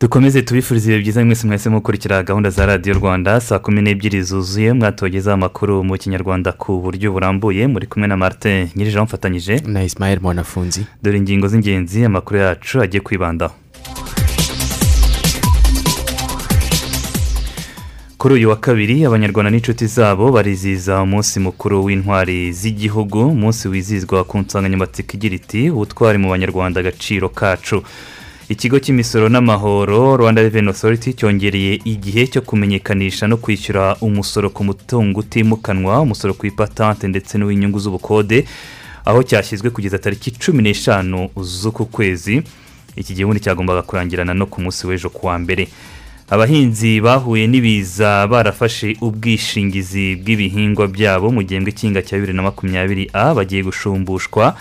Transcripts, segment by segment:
Dukomeze tubifurize ibihe byiza mwese mwese mukurikira gahunda za radiyo rwanda. Saa kumi n'ebyiri zuzuye mwatogezaho amakuru mu kinyarwanda ku buryo burambuye. Muri kumwe na martin nyirije mfatanyije. Na isimayeli mwanafunzi. Dore ingingo z'ingenzi amakuru yacu agiye kwibandaho kuri uyu wa kabiri abanyarwanda n'inshuti zabo barizihiza umunsi mukuru w'intwari z'igihugu umunsi wizihizwa ku nsanganyamatsiko igira iti ubutwari mu banyarwanda agaciro kacu. Ikigo cy'imisoro n'amahoro rwanda reveni otoriti cyongereye igihe cyo kumenyekanisha no kwishyura umusoro ku mutungo utimukanwa umusoro ku ipatante ndetse n'uw'inyungu z'ubukode aho cyashyizwe kugeza tariki cumi n'eshanu z'uku kwezi. Iki gihe ubundi cyagombaga kurangirana no ku munsi w'ejo kuwa mbere. Abahinzi bahuye n'ibiza barafashe ubwishingizi bw'ibihingwa byabo mu gihembwe cy'inga cya bibiri na makumyabiri a bagiye gushumbushwa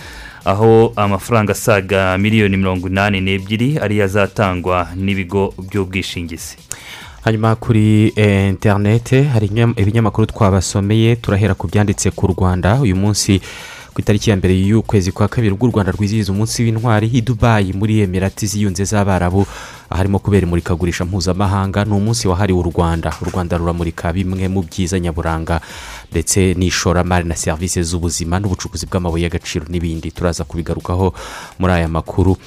aho amafaranga asaga miliyoni mirongo inani n'ebyiri ariyo azatangwa n'ibigo by'ubwishingizi. Hanyuma kuri interinete hari ibinyamakuru twabasomeye turahera ku byanditse ku rwanda. Uyu munsi ku itariki ya mbere y'ukwezi kwa kabiri ubwo u rwanda rwizihiza umunsi w'intwari i dubayi muri emirati ziyunze z'abarabu. Aharimo kubera imurikagurisha mpuzamahanga ni umunsi wahariwe u rwanda. U rwanda ruramurika bimwe mu byiza nyaburanga ndetse n'ishoramari na serivisi z'ubuzima n'ubucukuzi bw'amabuye y'agaciro n'ibindi. Turaza kubigarukaho muri aya makuru.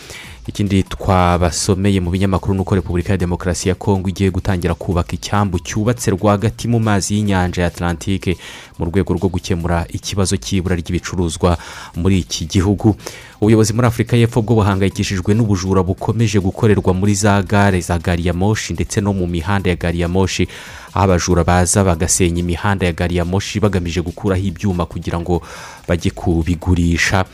Ikindi twabasomeye mu binyamakuru ni uko repubulika ya demokarasi ya kongo igiye gutangira kubaka icyambu cyubatse rwagati mu mazi y'inyanja ya atlantike mu rwego rwo gukemura ikibazo cy'ibura ry'ibicuruzwa muri iki gihugu. Ubuyobozi muri afurika y'epfo bwo buhangayikishijwe n'ubujura bukomeje gukorerwa muri za gare za gari ya moshi ndetse no mu mihanda ya gari ya moshi. Aho abajura baza bagasenya imihanda ya gari ya moshi bagamije gukuraho ibyuma kugira ngo bajye kubigurisha.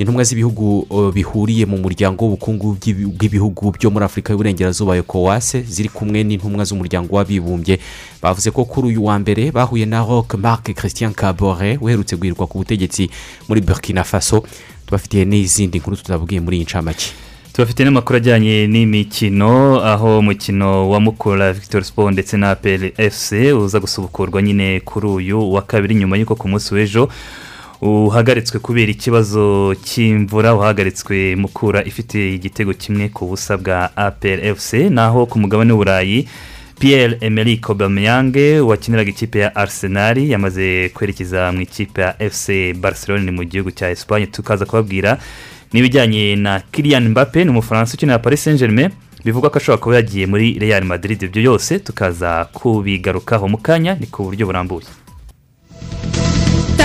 Intumwa z'ibihugu bihuriye mu muryango w'ubukungu bw'ibihugu byo muri afurika y'uburengerazuba ekowase ziri kumwe n'intumwa z'umuryango w'abibumbye. Bavuze ko kuri uyu wa mbere bahuye na roque marc christian kabore uherutse guhirwa ku butegetsi muri burkina faso. Tubafitiye n'izindi nkuru tutabwiye muri iyi ncamake tubafite n'amakuru ajyanye n'imikino aho umukino wa mukura victoire sport ndetse na plfc uza gusubukurwa nyine kuri uyu wa kabiri nyuma y'uko ku munsi w'ejo uhagaritswe kubera ikibazo cy'imvura uhagaritswe mukura ifite igitego kimwe ku busa bwa APRFC naho ku mugabane w'uburayi Pierre Emerick Aubameyang wakiniraga ikipe ya Arsenal yamaze kwerekeza mu ikipe ya FC Barcelone mu gihugu cya Espagne. Tukaza kubabwira n'ibijyanye na Kylian Mbappe ni umufaransa ukinira Paris Saint Germain bivugwa ko ashobora kuba yagiye muri Real Madrid. Ibyo byose tukaza kubigarukaho mu kanya ni ku buryo burambuye.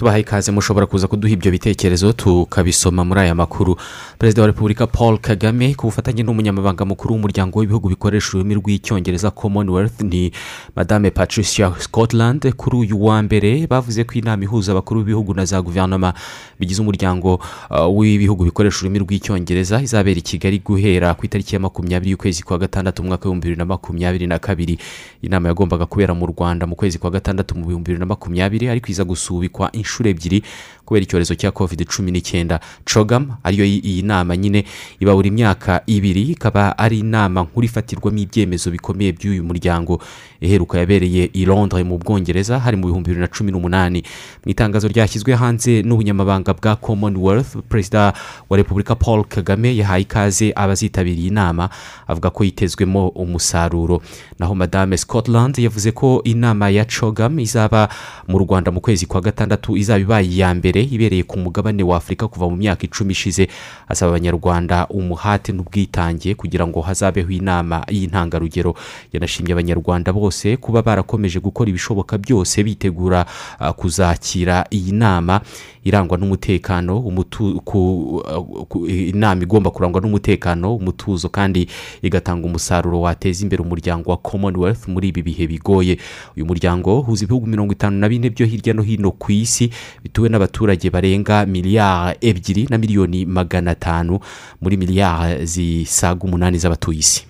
Tubahaye ikaze mushobora kuza kuduha ibyo bitekerezo tukabisoma muri aya makuru. Perezida wa repubulika paul kagame ku bufatanye n'umunyamabanga mukuru w'umuryango w'ibihugu bikoresha ururimi rw'icyongereza commonwealth ni madame patricia scotland. Kuri uyu wa mbere bavuze ko inama ihuza abakuru b'ibihugu na za guverinoma bigize umuryango uh, w'ibihugu bikoresha ururimi rw'icyongereza izabera i kigali guhera ku itariki ya makumyabiri y'ukwezi kwa gatandatu mu mwaka w'ibihumbi bibiri na makumyabiri na kabiri. Inama yagombaga kubera mu rwanda mu kwezi kwa gatandatu mu bihumbi bibiri na makumyabiri ariko iza gusubikwa inshuro ebyiri kubera icyorezo cya covid cumi n'icyenda cogam ariyo iyi nama nyine iba buri myaka ibiri ikaba ari inama nkuru ifatirwamo ibyemezo bikomeye by'uyu muryango. Iheruka yabereye i londres mu bwongereza hari mu bihumbi bibiri na cumi n'umunani. Mu itangazo ryashyizwe hanze n'ubunyamabanga bwa commonwealth perezida wa repubulika paul kagame yahaye ikaze abazitabiriye inama avuga ko yitezwemo umusaruro. Naho madame scotland yavuze ko inama ya cogam izaba mu rwanda mu kwezi kwa gatandatu izaba ibaye iya mbere ibereye ku mugabane wa afurika kuva mu myaka icumi ishize. Asaba abanyarwanda umuhate n'ubwitange kugira ngo hazabeho inama y'intangarugero. Yanashimye abanyarwanda bose kuba barakomeje gukora ibishoboka byose bitegura ah, kuzakira iyi nama irangwa n'umutekano uh, inama igomba kurangwa n'umutekano umutuzo kandi igatanga umusaruro wateza imbere umuryango wa commonwealth muri ibi bihe bigoye. Uyu muryango uhuza ibihugu mirongo itanu na bine byo hirya no hino ku isi bituwe n'abaturage barenga miliyari ebyiri na miliyoni magana atanu muri miliyari zisaga umunani z'abatuye isi.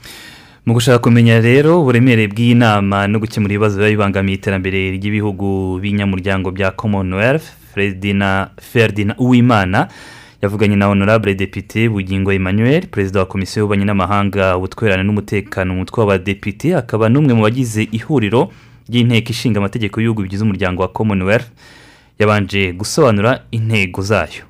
Mu gushaka kumenya rero uburemere bw'iyi nama no gukemura ibibazo biba bibangamiye iterambere ry'ibihugu b'inyamuryango bya commonwealth ferdina uwimana yavuganye na honorable depite bugingo emmanuel perezida wa komisiyo y'ububanyi n'amahanga ubutwererane n'umutekano mu mutwe w'abadepite akaba n'umwe mu bagize ihuriro ry'inteko ishinga amategeko y'ibihugu bigize umuryango wa commonwealth. Yabanje gusobanura intego zayo.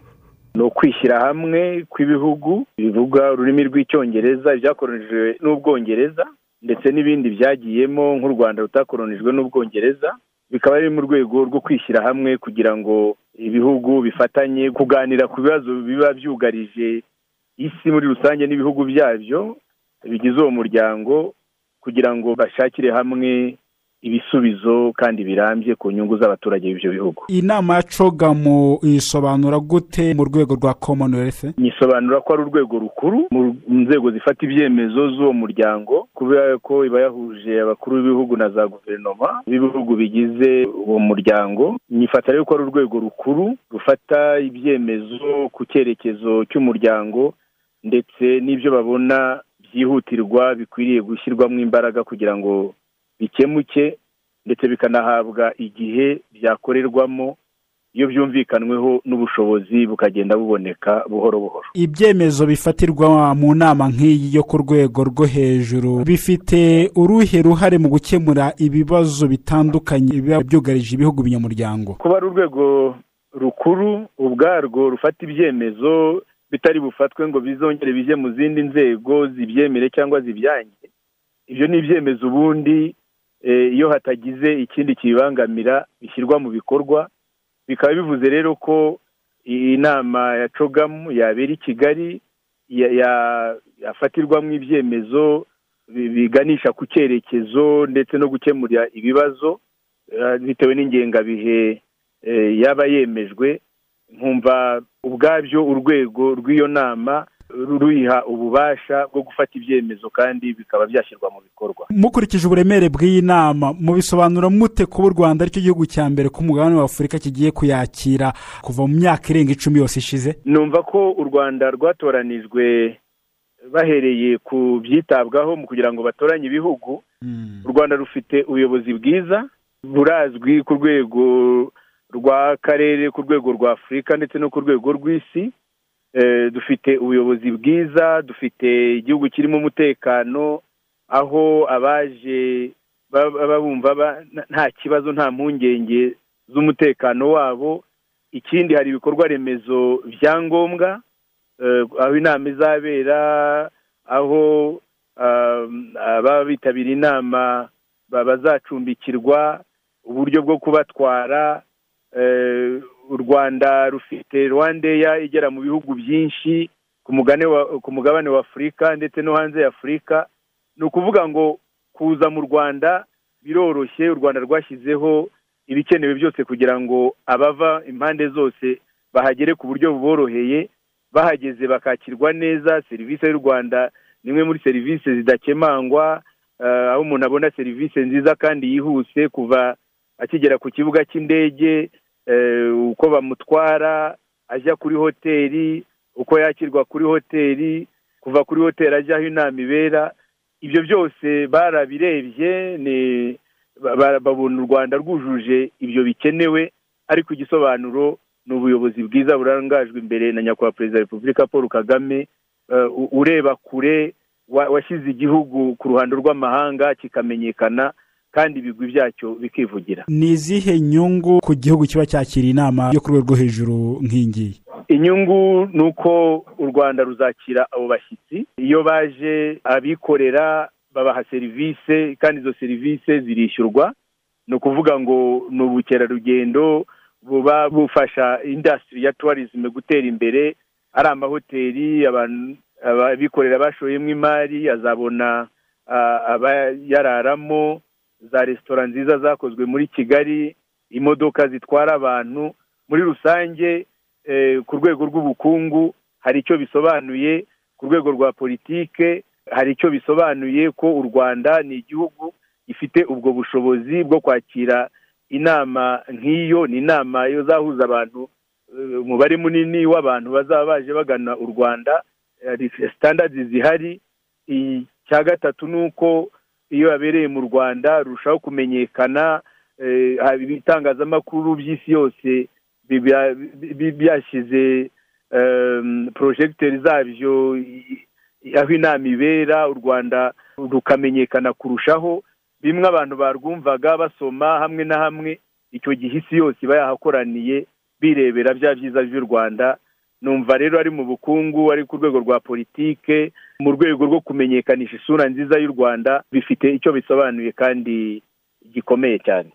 Ni ukwishyira hamwe kw'ibihugu bivuga ururimi rw'icyongereza ibyakoronijwe n'ubwongereza ndetse n'ibindi byagiyemo nk'u rwanda rutakoronijwe n'ubwongereza. Bikaba biri mu rwego rwo kwishyira hamwe kugira ngo ibihugu bifatanye kuganira ku bibazo biba byugarije isi muri rusange n'ibihugu byabyo bigize uwo muryango kugira ngo bashakire hamwe ibisubizo kandi birambye ku nyungu z'abaturage b'ibyo bihugu. Inama ya cogamu isobanura gute mu rwego rwa commonwealth? Nyisobanura ko ari urwego rukuru mu nzego zifata ibyemezo z'uwo muryango kubera ko iba yahuje abakuru b'ibihugu na za guverinoma b'ibihugu bigize uwo muryango. Nyifata rero ko ari urwego rukuru rufata ibyemezo ku cyerekezo cy'umuryango ndetse n'ibyo babona byihutirwa bikwiriye gushyirwamo imbaraga kugira ngo bikemuke ndetse bikanahabwa igihe byakorerwamo iyo byumvikanweho n'ubushobozi bukagenda buboneka buhoro buhoro. Ibyemezo bifatirwa mu nama nk'iyi yo ku rwego rwo hejuru bifite uruhe ruhare mu gukemura ibibazo bitandukanye biba byugarije ibihugu binyamuryango kuba ari urwego rukuru ubwarwo rufata ibyemezo bitari bufatwe ngo bizongere bijye mu zindi nzego zibyemere cyangwa zibyange. Ibyo ni ibyemezo ubundi iyo hatagize ikindi kibibangamira bishyirwa mu bikorwa bikaba bivuze rero ko iyi nama ya cogamu yabera i kigali yafatirwamo ibyemezo biganisha ku cyerekezo ndetse no gukemura ibibazo bitewe n'ingengabihe yaba yemejwe. Nkumva ubwabyo urwego rw'iyo nama ruyiha ububasha bwo gufata ibyemezo kandi bikaba byashyirwa mu bikorwa. Mukurikije uburemere bw'iyi nama mubisobanura mute kuba u rwanda ari cyo gihugu cya mbere ku mugabane wa afurika kigiye kuyakira kuva mu myaka irenga icumi yose ishize? Numva ko u rwanda rwatoranijwe bahereye ku byitabwaho mu kugira ngo batoranye ibihugu. U rwanda rufite ubuyobozi bwiza burazwi ku rwego rw'akarere ku rwego rwa afurika ndetse no ku rwego rw'isi. Dufite ubuyobozi bwiza dufite igihugu kirimo umutekano aho abaje baba bumva nta kibazo nta mpungenge z'umutekano wabo. Ikindi hari ibikorwa remezo bya ngombwa aho inama izabera aho ababa bitabira inama bazacumbikirwa uburyo bwo kubatwara u rwanda rufite rwandeya igera mu bihugu byinshi ku mugabane wa afurika ndetse no hanze ya afurika ni ukuvuga ngo kuza mu rwanda biroroshye u rwanda rwashyizeho ibikenewe byose kugira ngo abava impande zose bahagere ku buryo buboroheye bahageze bakakirwa neza serivisi y'u rwanda ni imwe muri serivisi zidakemangwa aho umuntu abona serivisi nziza kandi yihuse kuva akigera ku kibuga cy'indege uko bamutwara ajya kuri hoteli uko yakirwa kuri hoteli kuva kuri hoteli ajya aho inama ibera ibyo byose barabirebye babona u rwanda rwujuje ibyo bikenewe ariko igisobanuro ni ubuyobozi bwiza burangajwe imbere na nyakubahwa perezida wa repubulika paul kagame ureba kure washyize igihugu ku ruhando rw'amahanga kikamenyekana kandi ibigwi byacyo bikivugira. Ni izihe nyungu ku gihugu kiba cyakira inama yo ku rwego rwo hejuru nk'ingiyi inyungu ni uko u rwanda ruzakira abo bashyitsi. Iyo baje abikorera babaha serivisi kandi izo serivisi zirishyurwa. Ni ukuvuga ngo ni ubukerarugendo buba bufasha indasitiri ya tourism gutera imbere. Ari amahoteli abikorera bashoyemo imari azabona abayararamo. Za resitora nziza zakozwe muri kigali imodoka zitwara abantu muri rusange ku rwego rw'ubukungu hari icyo bisobanuye ku rwego rwa politike hari icyo bisobanuye ko u rwanda ni igihugu gifite ubwo bushobozi bwo kwakira inama nk'iyo ni inama zahuza abantu umubare munini w'abantu bazaba baje bagana u rwanda. Sitandadi zihari. Icya gatatu ni uko iyo yabereye mu rwanda rurushaho kumenyekana ibitangazamakuru by'isi yose byashyize porojegiteri zabyo aho inama ibera u rwanda rukamenyekana kurushaho. Bimwe abantu barwumvaga basoma hamwe na hamwe icyo gihe isi yose iba yahakoraniye birebera bya byiza by'u rwanda. Numva rero ari mu bukungu ari ku rwego rwa politike mu rwego rwo kumenyekanisha isura nziza y'u rwanda bifite icyo bisobanuye kandi gikomeye cyane.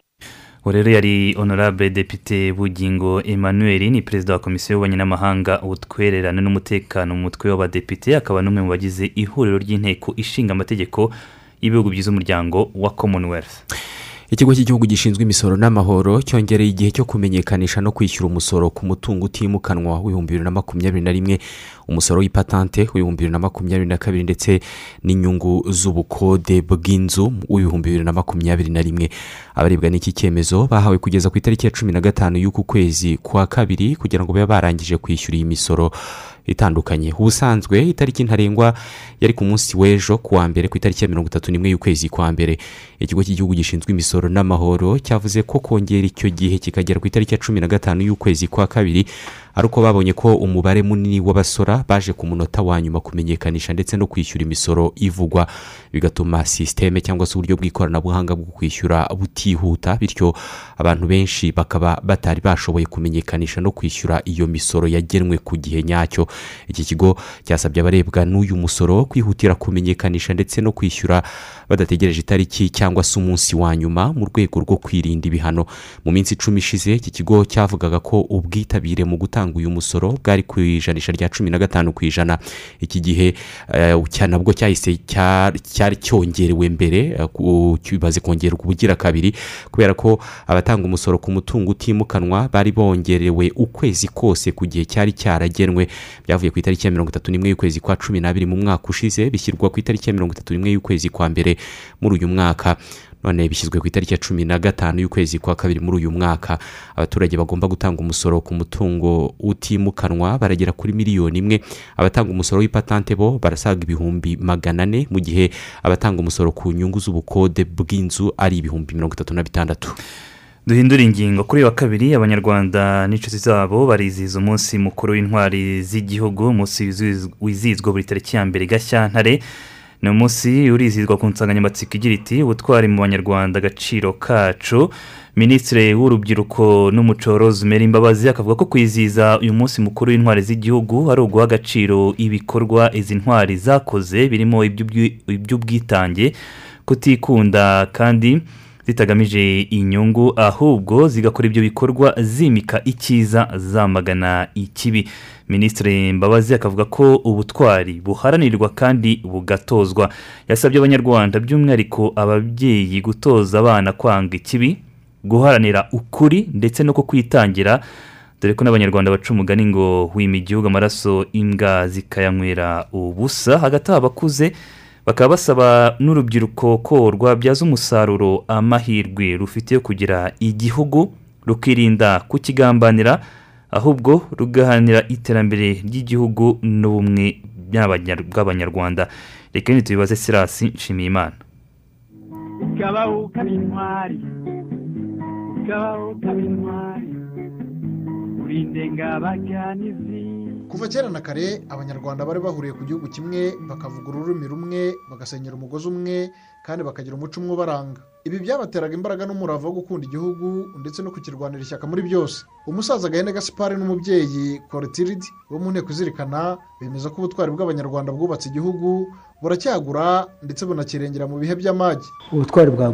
Rero yari honorable depite bugingo emmanuel ni perezida wa komisiyo y'ububanyi n'amahanga ubutwererane n'umutekano mu mutwe w'abadepite akaba n'umwe mu bagize ihuriro ry'inteko ishinga amategeko y'ibihugu bigize umuryango wa commonwealth. Ikigo cy'igihugu gishinzwe imisoro n'amahoro cyongereye igihe cyo kumenyekanisha no kwishyura umusoro ku mutungo utimukanwa w'ibihumbi bibiri na makumyabiri na rimwe umusoro w'ipatante w'ibihumbi bibiri na makumyabiri na kabiri ndetse n'inyungu z'ubukode bw'inzu w'ibihumbi bibiri na makumyabiri na rimwe. Abarebwa n'iki cyemezo bahawe kugeza ku itariki ya cumi na gatanu y'uku kwezi kwa kabiri kugira ngo babe barangije kwishyura iyi misoro. Itandukanye. Ubusanzwe itariki ntarengwa yari ku munsi w'ejo ku wa mbere ku itariki ya mirongo itatu n'imwe y'ukwezi kwa mbere. Ikigo cy'igihugu gishinzwe imisoro n'amahoro cyavuze ko kongera icyo gihe kikagera ku itariki ya cumi na gatanu y'ukwezi kwa kabiri ari uko babonye ko umubare munini w'abasora baje ku munota wa nyuma kumenyekanisha ndetse no kwishyura imisoro ivugwa. Bigatuma sisiteme cyangwa se uburyo bw'ikoranabuhanga bwo kwishyura butihuta bityo abantu benshi bakaba batari bashoboye kumenyekanisha no kwishyura iyo misoro yagenwe ku gihe nyacyo. Iki kigo cyasabye abarebwa n'uyu musoro kwihutira kumenyekanisha ndetse no kwishyura badategereje itariki cyangwa se umunsi wa nyuma mu rwego rwo kwirinda ibihano. Mu minsi icumi ishize iki kigo cyavugaga ko ubwitabire mu gutanga uyu musoro bwari ku ijanisha rya cumi na gatanu ku ijana. Iki gihe nabwo cyahise cyari cyongerewe mbere kimaze kongerwa ubugira kabiri kubera ko abatanga umusoro ku mutungo utimukanwa bari bongerewe ukwezi kose ku gihe cyari cyaragenwe. Byavuye ku itariki ya mirongo itatu n'imwe y'ukwezi kwa cumi n'abiri mu mwaka ushize bishyirwa ku itariki ya mirongo itatu n'imwe y'ukwezi kwa mbere muri uyu mwaka. None bishyizwe ku itariki ya cumi na gatanu y'ukwezi kwa kabiri muri uyu mwaka. Abaturage bagomba gutanga umusoro ku mutungo utimukanwa baragera kuri miliyoni imwe. Abatanga umusoro w'ipatante bo barasaga ibihumbi magana ane mu gihe abatanga umusoro ku nyungu z'ubukode bw'inzu ari ibihumbi mirongo itatu na bitandatu. Duhindura ingingo. Kuri wa kabiri abanyarwanda n'inshuti zabo barizihiza umunsi mukuru w'intwari z'igihugu umunsi wizihizwa buri tariki ya mbere gashyantare. Ni umunsi urizihizwa ku nsanganyamatsiko igira iti ubutwari mu banyarwanda agaciro kacu. Minisitiri w'urubyiruko n'umuco rosemary imbabazi akavuga ko kwizihiza uyu munsi mukuru w'intwari z'igihugu ari uguha agaciro ibikorwa izi ntwari zakoze birimo iby'ubwitange kutikunda kandi zitagamije inyungu ahubwo zigakora ibyo bikorwa zimika icyiza zamagana ikibi. Minisitiri mbabazi akavuga ko ubutwari buharanirwa kandi bugatozwa. Yasabye abanyarwanda by'umwihariko ababyeyi gutoza abana kwanga ikibi guharanira ukuri ndetse no kukwitangira. Dore ko n'abanyarwanda baca umugani ngo wima igihugu amaraso imbwa zikayanywera ubusa. Hagati abakuze bakaba basaba n'urubyiruko ko rwabyaza umusaruro amahirwe rufite yo kugira igihugu rukirinda kukigambanira ahubwo rugaharanira iterambere ry'igihugu n'ubumwe bw'abanyarwanda. Reka nyine tubibaze sirasi nshimiyimana. Ikabaho ukaba intwari ikabaho ukaba intwari urinde ngabaganizi kuva kera na kare abanyarwanda bari bahuriye ku gihugu kimwe bakavuga ururimi rumwe bagasenyera umugozi umwe kandi bakagira umuco umwe ubaranga. Ibi byabateraga imbaraga n'umurava wo gukunda igihugu ndetse no kukirwanira ishyaka muri byose. Umusaza gahene gasipari n'umubyeyi korotiridi bo mu nteko izirikana bemeza ko ubutwari bw'abanyarwanda bwubatse igihugu buracyagura ndetse bunakirengera mu bihe by'amage. Ubutwari bwa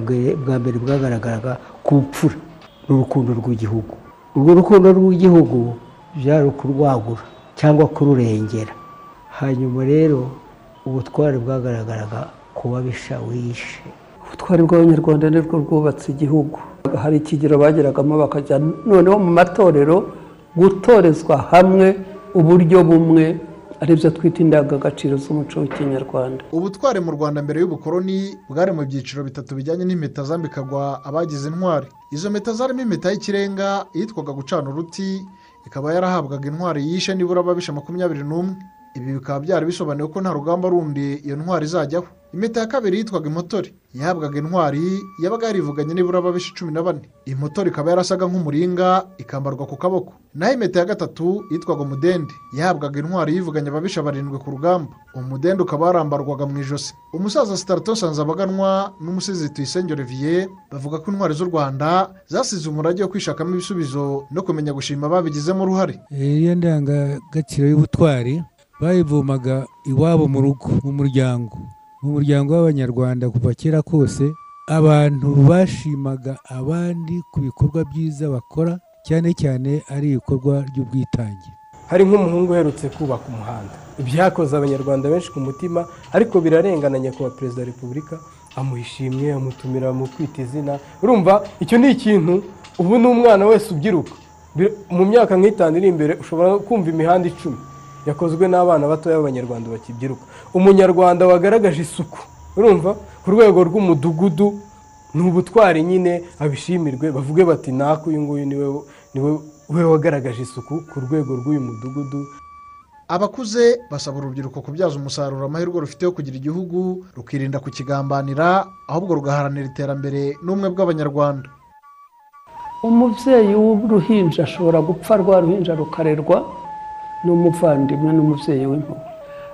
mbere bwagaragaraga ku bupfura n'urukundo rw'igihugu. Urwo rukundo rw'igihugu byari ukurwagura. Cyangwa kururengera. Hanyuma rero ubutwari bwagaragaraga ku babisha wishe. Ubutwari bw'abanyarwanda nirwo rwubatse igihugu. Hari ikigero bageragamo bakajya noneho mu matorero gutorezwa hamwe uburyo bumwe ari byo twita indangagaciro z'umuco w'ikinyarwanda. Ubutwari mu rwanda mbere y'ubukoroni bwari mu byiciro bitatu bijyanye n'impeta zambikagwa abagize intwari. Izo mpeta zarimo impeta y'ikirenga yitwaga gucana uruti ikaba yarahabwaga intwari yishe nibura ababisha makumyabiri n'umwe. Ibi bikaba byari bisobanuye ko nta rugamba rundi iyo ntwari izajyaho. Impeta ya kabiri yitwaga impotore yahabwaga intwari yabaga yarivuganye nibura ababisha cumi na bane. Impotore ikaba yarasaga nk'umuringa ikambarwa ku kaboko. Naho impeta ya gatatu yitwaga umudende yahabwaga intwari yivuganye ababisha barindwi ku rugamba. Umudende ukaba warambarwaga mu ijosi. Umusaza sitarato nsanzabaganwa n'umusizi tuyisenge olivier bavuga ko intwari z'u rwanda zasize umurage wo kwishakamo ibisubizo no kumenya gushima babigizemo uruhare. Iyo ndangagaciro y'ubutwari bayivomaga iwabo mu rugo mu muryango. Mu muryango w'abanyarwanda kuva kera kose abantu bashimaga abandi ku bikorwa byiza bakora cyane cyane ari ibikorwa by'ubwitange. Hari nk'umuhungu uherutse kubaka umuhanda. Ibyakoze abanyarwanda benshi ku mutima ariko birarengana nyakubahwa perezida wa repubulika amuha ishimwe amutumira mu kwita izina. Urumva icyo ni ikintu ubu ni umwana wese ubyiruka. Mu myaka nk'itanu iri imbere ushobora kumva imihanda icumi. Yakozwe n'abana batoya b'abanyarwanda bakibyiruka. Umunyarwanda wagaragaje isuku. Urumva? Ku rwego rw'umudugudu ni ubutwari nyine abishimirwe bavuge bati naka uyu nguyu ni we we wagaragaje isuku ku rwego rw'uyu mudugudu. Abakuze basaba urubyiruko kubyaza umusaruro amahirwe rufite yo kugira igihugu rukirinda kukigambanira ahubwo rugaharanira iterambere n'ubumwe bw'abanyarwanda. Umubyeyi w'uruhinja ashobora gupfa rwa ruhinja rukarerwa. N'umuvandimwe n'umubyeyi w'impuhwe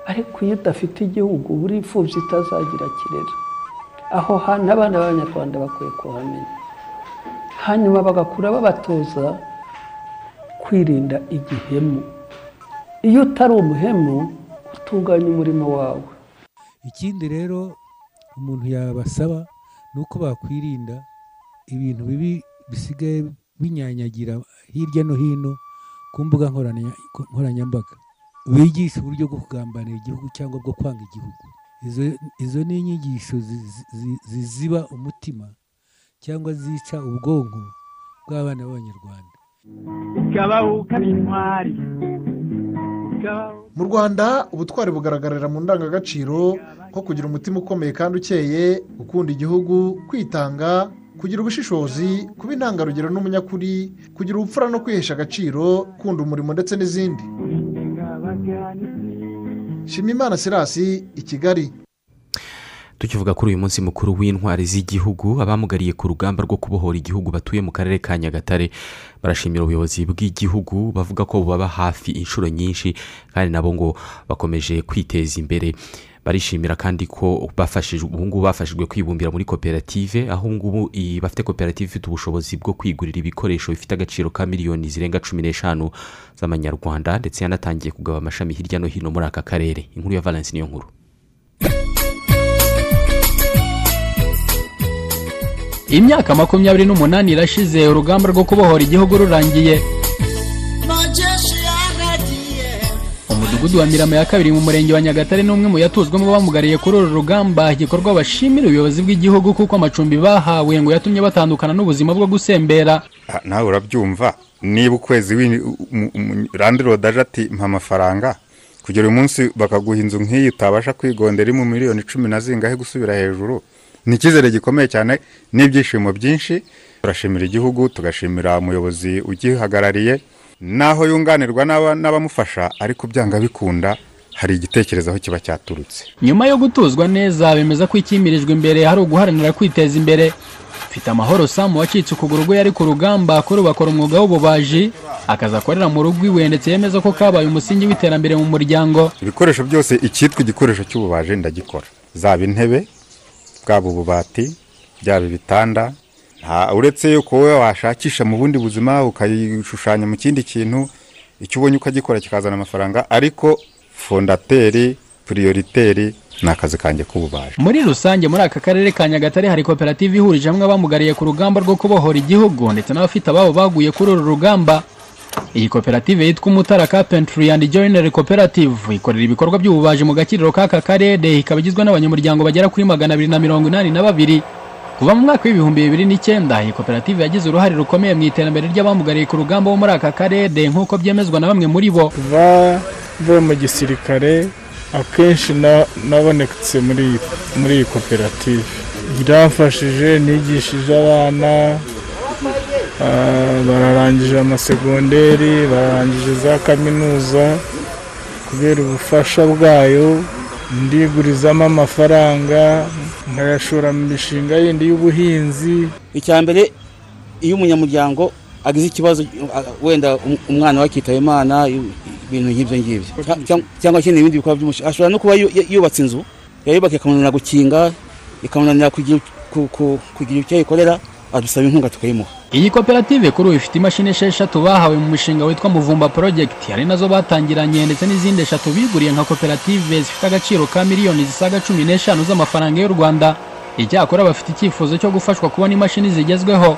ariko iyo udafite igihugu buri imfubyi itazagira kirera aho hantu abana b'abanyarwanda bakwiye kuhamenya. Hanyuma bagakura babatoza kwirinda igihemu. Iyo utari umuhemu utunganya umurimo wawe. Ikindi rero umuntu yabasaba ni uko bakwirinda ibintu bibi bisigaye binyanyagira hirya no hino ku mbuga nkoranyambaga. Bigisha uburyo bwo kugambanira igihugu cyangwa bwo kwanga igihugu. Izo ni inyigisho ziziba umutima cyangwa zica ubwonko bw'abana b'abanyarwanda. Mu rwanda ubutwari bugaragarira mu ndangagaciro nko kugira umutima ukomeye kandi ukeye gukunda igihugu kwitanga kugira ubushishozi kuba intangarugero n'umunyakuri kugira ubupfura no kwihesha agaciro kunda umurimo ndetse n'izindi. Shimimana sirasi i kigali. Tukivuga kuri uyu munsi mukuru w'intwari z'igihugu abamugariye ku rugamba rwo kubohora igihugu batuye mu karere ka nyagatare. Barashimira ubuyobozi bw'igihugu bavuga ko bubaba hafi inshuro nyinshi kandi nabo ngo bakomeje kwiteza imbere. Barishimira kandi ko bafashijwe ubu ngubu bafashijwe kwibumbira muri koperative aho ngubu bafite koperative ifite ubushobozi bwo kwigurira ibikoresho bifite agaciro ka miliyoni zirenga cumi n'eshanu z'amanyarwanda ndetse yanatangiye kugaba amashami hirya no hino muri aka karere. Inkuru ya valence niyo nkuru. Imyaka makumyabiri n'umunani irashize urugamba rwo kubohora igihugu rurangiye. Umudugudu wa mirama ya kabiri mu murenge wa nyagatare ni umwe mu yatuzwemo bamugariye kuri uru rugamba. Igikorwa bashimira ubuyobozi bw'igihugu kuko amacumbi bahawe ngo yatumye batandukana n'ubuzima bwo gusembera. Nawe urabyumva? Niba ukwezi randirodi aje ati mpa amafaranga. Kugera uyu munsi bakaguha inzu nk'iyi utabasha kwigondera mu miliyoni cumi na zingahe gusubira hejuru. Ni icyizere gikomeye cyane n'ibyishimo byinshi. Turashimira igihugu tugashimira umuyobozi ugihagarariye. Naho yunganirwa n'abamufasha ariko byanga bikunda hari igitekerezo aho kiba cyaturutse. Nyuma yo gutuzwa neza bemeza ko ikimirijwe imbere hari uguharanira kwiteza imbere. Mfite amahoro samu wacitse ukuguru rwe yari ku rugamba kuri bakora umwuga w'ububaji akazi akorera mu rugo iwe ndetse yemeza ko kabaye umusingi w'iterambere mu muryango. Ibikoresho byose icyitwa igikoresho cy'ububaji ndagikora. Zaba intebe bwaba ububati byaba ibitanda uretse yuko wowe washakisha mu bundi buzima ukayishushanya mu kindi kintu icyo ubonye ukagikora kikazana amafaranga ariko fondateri puriyoriteri ni akazi kanjye k'ububaji. Muri rusange muri aka karere ka nyagatare hari koperative ihurije hamwe abamugariye ku rugamba rwo kubohora igihugu ndetse n'abafite ababo baguye kuri uru rugamba. Iyi koperative yitwa umutara carpentry and joinery cooperative ikorera ibikorwa by'ububaji mu gakiriro k'aka karere ikaba igizwe n'abanyamuryango bagera kuri magana abiri na mirongo inani na babiri. Kuva mu mwaka w'ibihumbi bibiri n'icyenda iyi koperative yagize uruhare rukomeye mu iterambere ry'abamugariye ku rugamba bo muri aka karere nk'uko byemezwa na bamwe muri bo. Kuva mvuye mu gisirikare akenshi na- nabonetse muri iyi- koperative. Iramfashije nigishije abana ah, bararangije amasegonderi bararangije za kaminuza kubera ubufasha bwayo. Ndigurizamo amafaranga nkayashora mu mishinga yindi y'ubuhinzi icya mbere iyo umunyamuryango agize ikibazo wenda um- umwana we akitaba imana ibintu nk'ibyo ngibyo. Cya- cyang- cyangwa ikindi ibindi bikorwa by'umushinga ashobora no kuba yu- yu- yubatse inzu yayubaka ikamunanira gukinga ikamunanira kugira ku- ku- kugira icyo ayikorera adusaba inkunga tukayimuha. Iyi koperative kuri ubu ifite imashini esheshatu bahawe mu mushinga witwa muvumba project. Hari na zo batangiranye ndetse n'izindi eshatu biguriye nka koperative zifite agaciro ka miliyoni zisaga cumi n'eshanu z'amafaranga y'u rwanda. Icyakora bafite icyifuzo cyo gufashwa kubona imashini zigezweho.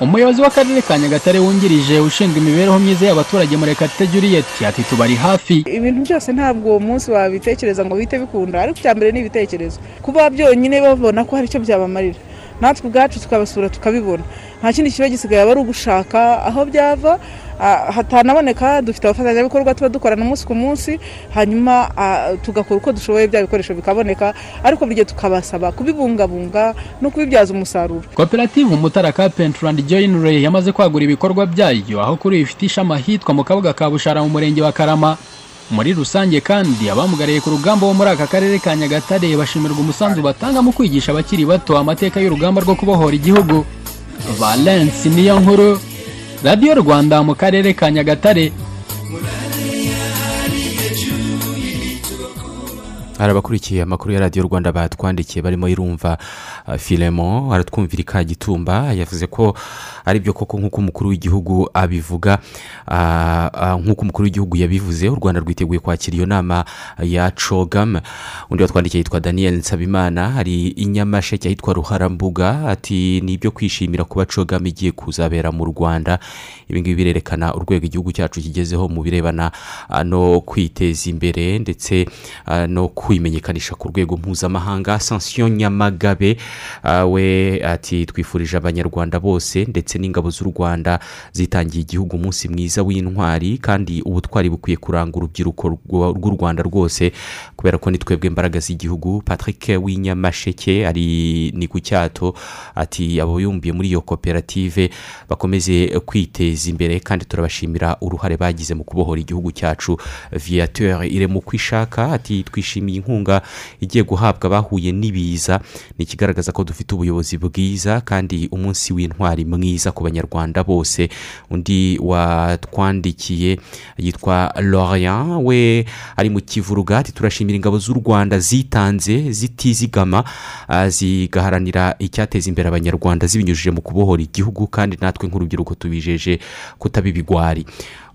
Umuyobozi w'akarere ka nyagatare wungirije ushinzwe imibereho myiza y'abaturage murekatete juliet ati tubari hafi. Ibintu byose ntabwo uwo munsi wabitekereza ngo bihite bikunda ariko icya mbere ni ibitekerezo. Kuba byonyine babona ko hari icyo byabamarira natwe ubwacu tukabasura tukabibona. Nta kindi kiba gisigaye aba ari ugushaka aho byava hatanaboneka dufite abafatanyabikorwa tuba dukorana umunsi ku munsi hanyuma tugakora uko dushoboye bya bikoresho bikaboneka ariko buri gihe tukabasaba kubibungabunga no kubibyaza umusaruro. Koperative umutara carpentry and joinery yamaze kwagura ibikorwa byayo aho kuri ubu ifite ishami ahitwa mu kabuga ka bushara mu murenge wa karama muri rusange kandi abamugariye ku rugamba bo muri aka karere ka nyagatare bashimirwa umusanzu batanga mu kwigisha abakiri bato amateka y'urugamba rwo kubohora igihugu. Valence niyo nkuru radiyo rwanda mu karere ka nyagatare. Hari abakurikiye amakuru ya radiyo rwanda batwandikiye barimo irumva uh, filemo aratwumvira ikagitumba yavuze ko ari byo koko nk'uko umukuru w'igihugu abivuga ah, ah, nk'uko umukuru w'igihugu yabivuze u rwanda rwiteguye kwakira iyo nama ya cogam undi watwandikiye yitwa daniel nsabimana hari inyamasheke ahitwa ruharambuga ati ni ibyo kwishimira kuba cogam igiye kuzabera mu rwanda. Ibi ngibi birerekana urwego igihugu cyacu kigezeho mu birebana no kwiteza imbere ndetse no kwimenyekanisha ku rwego mpuzamahanga sansiyo nyamagabe we ati twifurije abanyarwanda bose ndetse n'ingabo z'u rwanda zitangiye igihugu umunsi mwiza w'intwari kandi ubutwari bukwiye kuranga urubyiruko rw'u rwanda rwose kubera ko ni twebwe imbaraga z'igihugu. Patrick w'inyamasheke ari ni ku cyato ati abo yumviye muri iyo koperative bakomeze kwiteza imbere kandi turabashimira uruhare bagize mu kubohora igihugu cyacu viateur irema uko ishaka ati twishimiye inkunga igiye guhabwa abahuye n'ibiza. Ni ikigaragaza ko dufite ubuyobozi bwiza kandi umunsi w'intwari mwiza ku banyarwanda bose. Undi watwandikiye yitwa lorient we ari mu kivuruga ati turashimira ingabo z'u rwanda zitanze zitizigama ah, zigaharanira icyateza imbere abanyarwanda zibinyujije mu kubohora igihugu kandi natwe nk'urubyiruko tubijeje kutaba ibigwari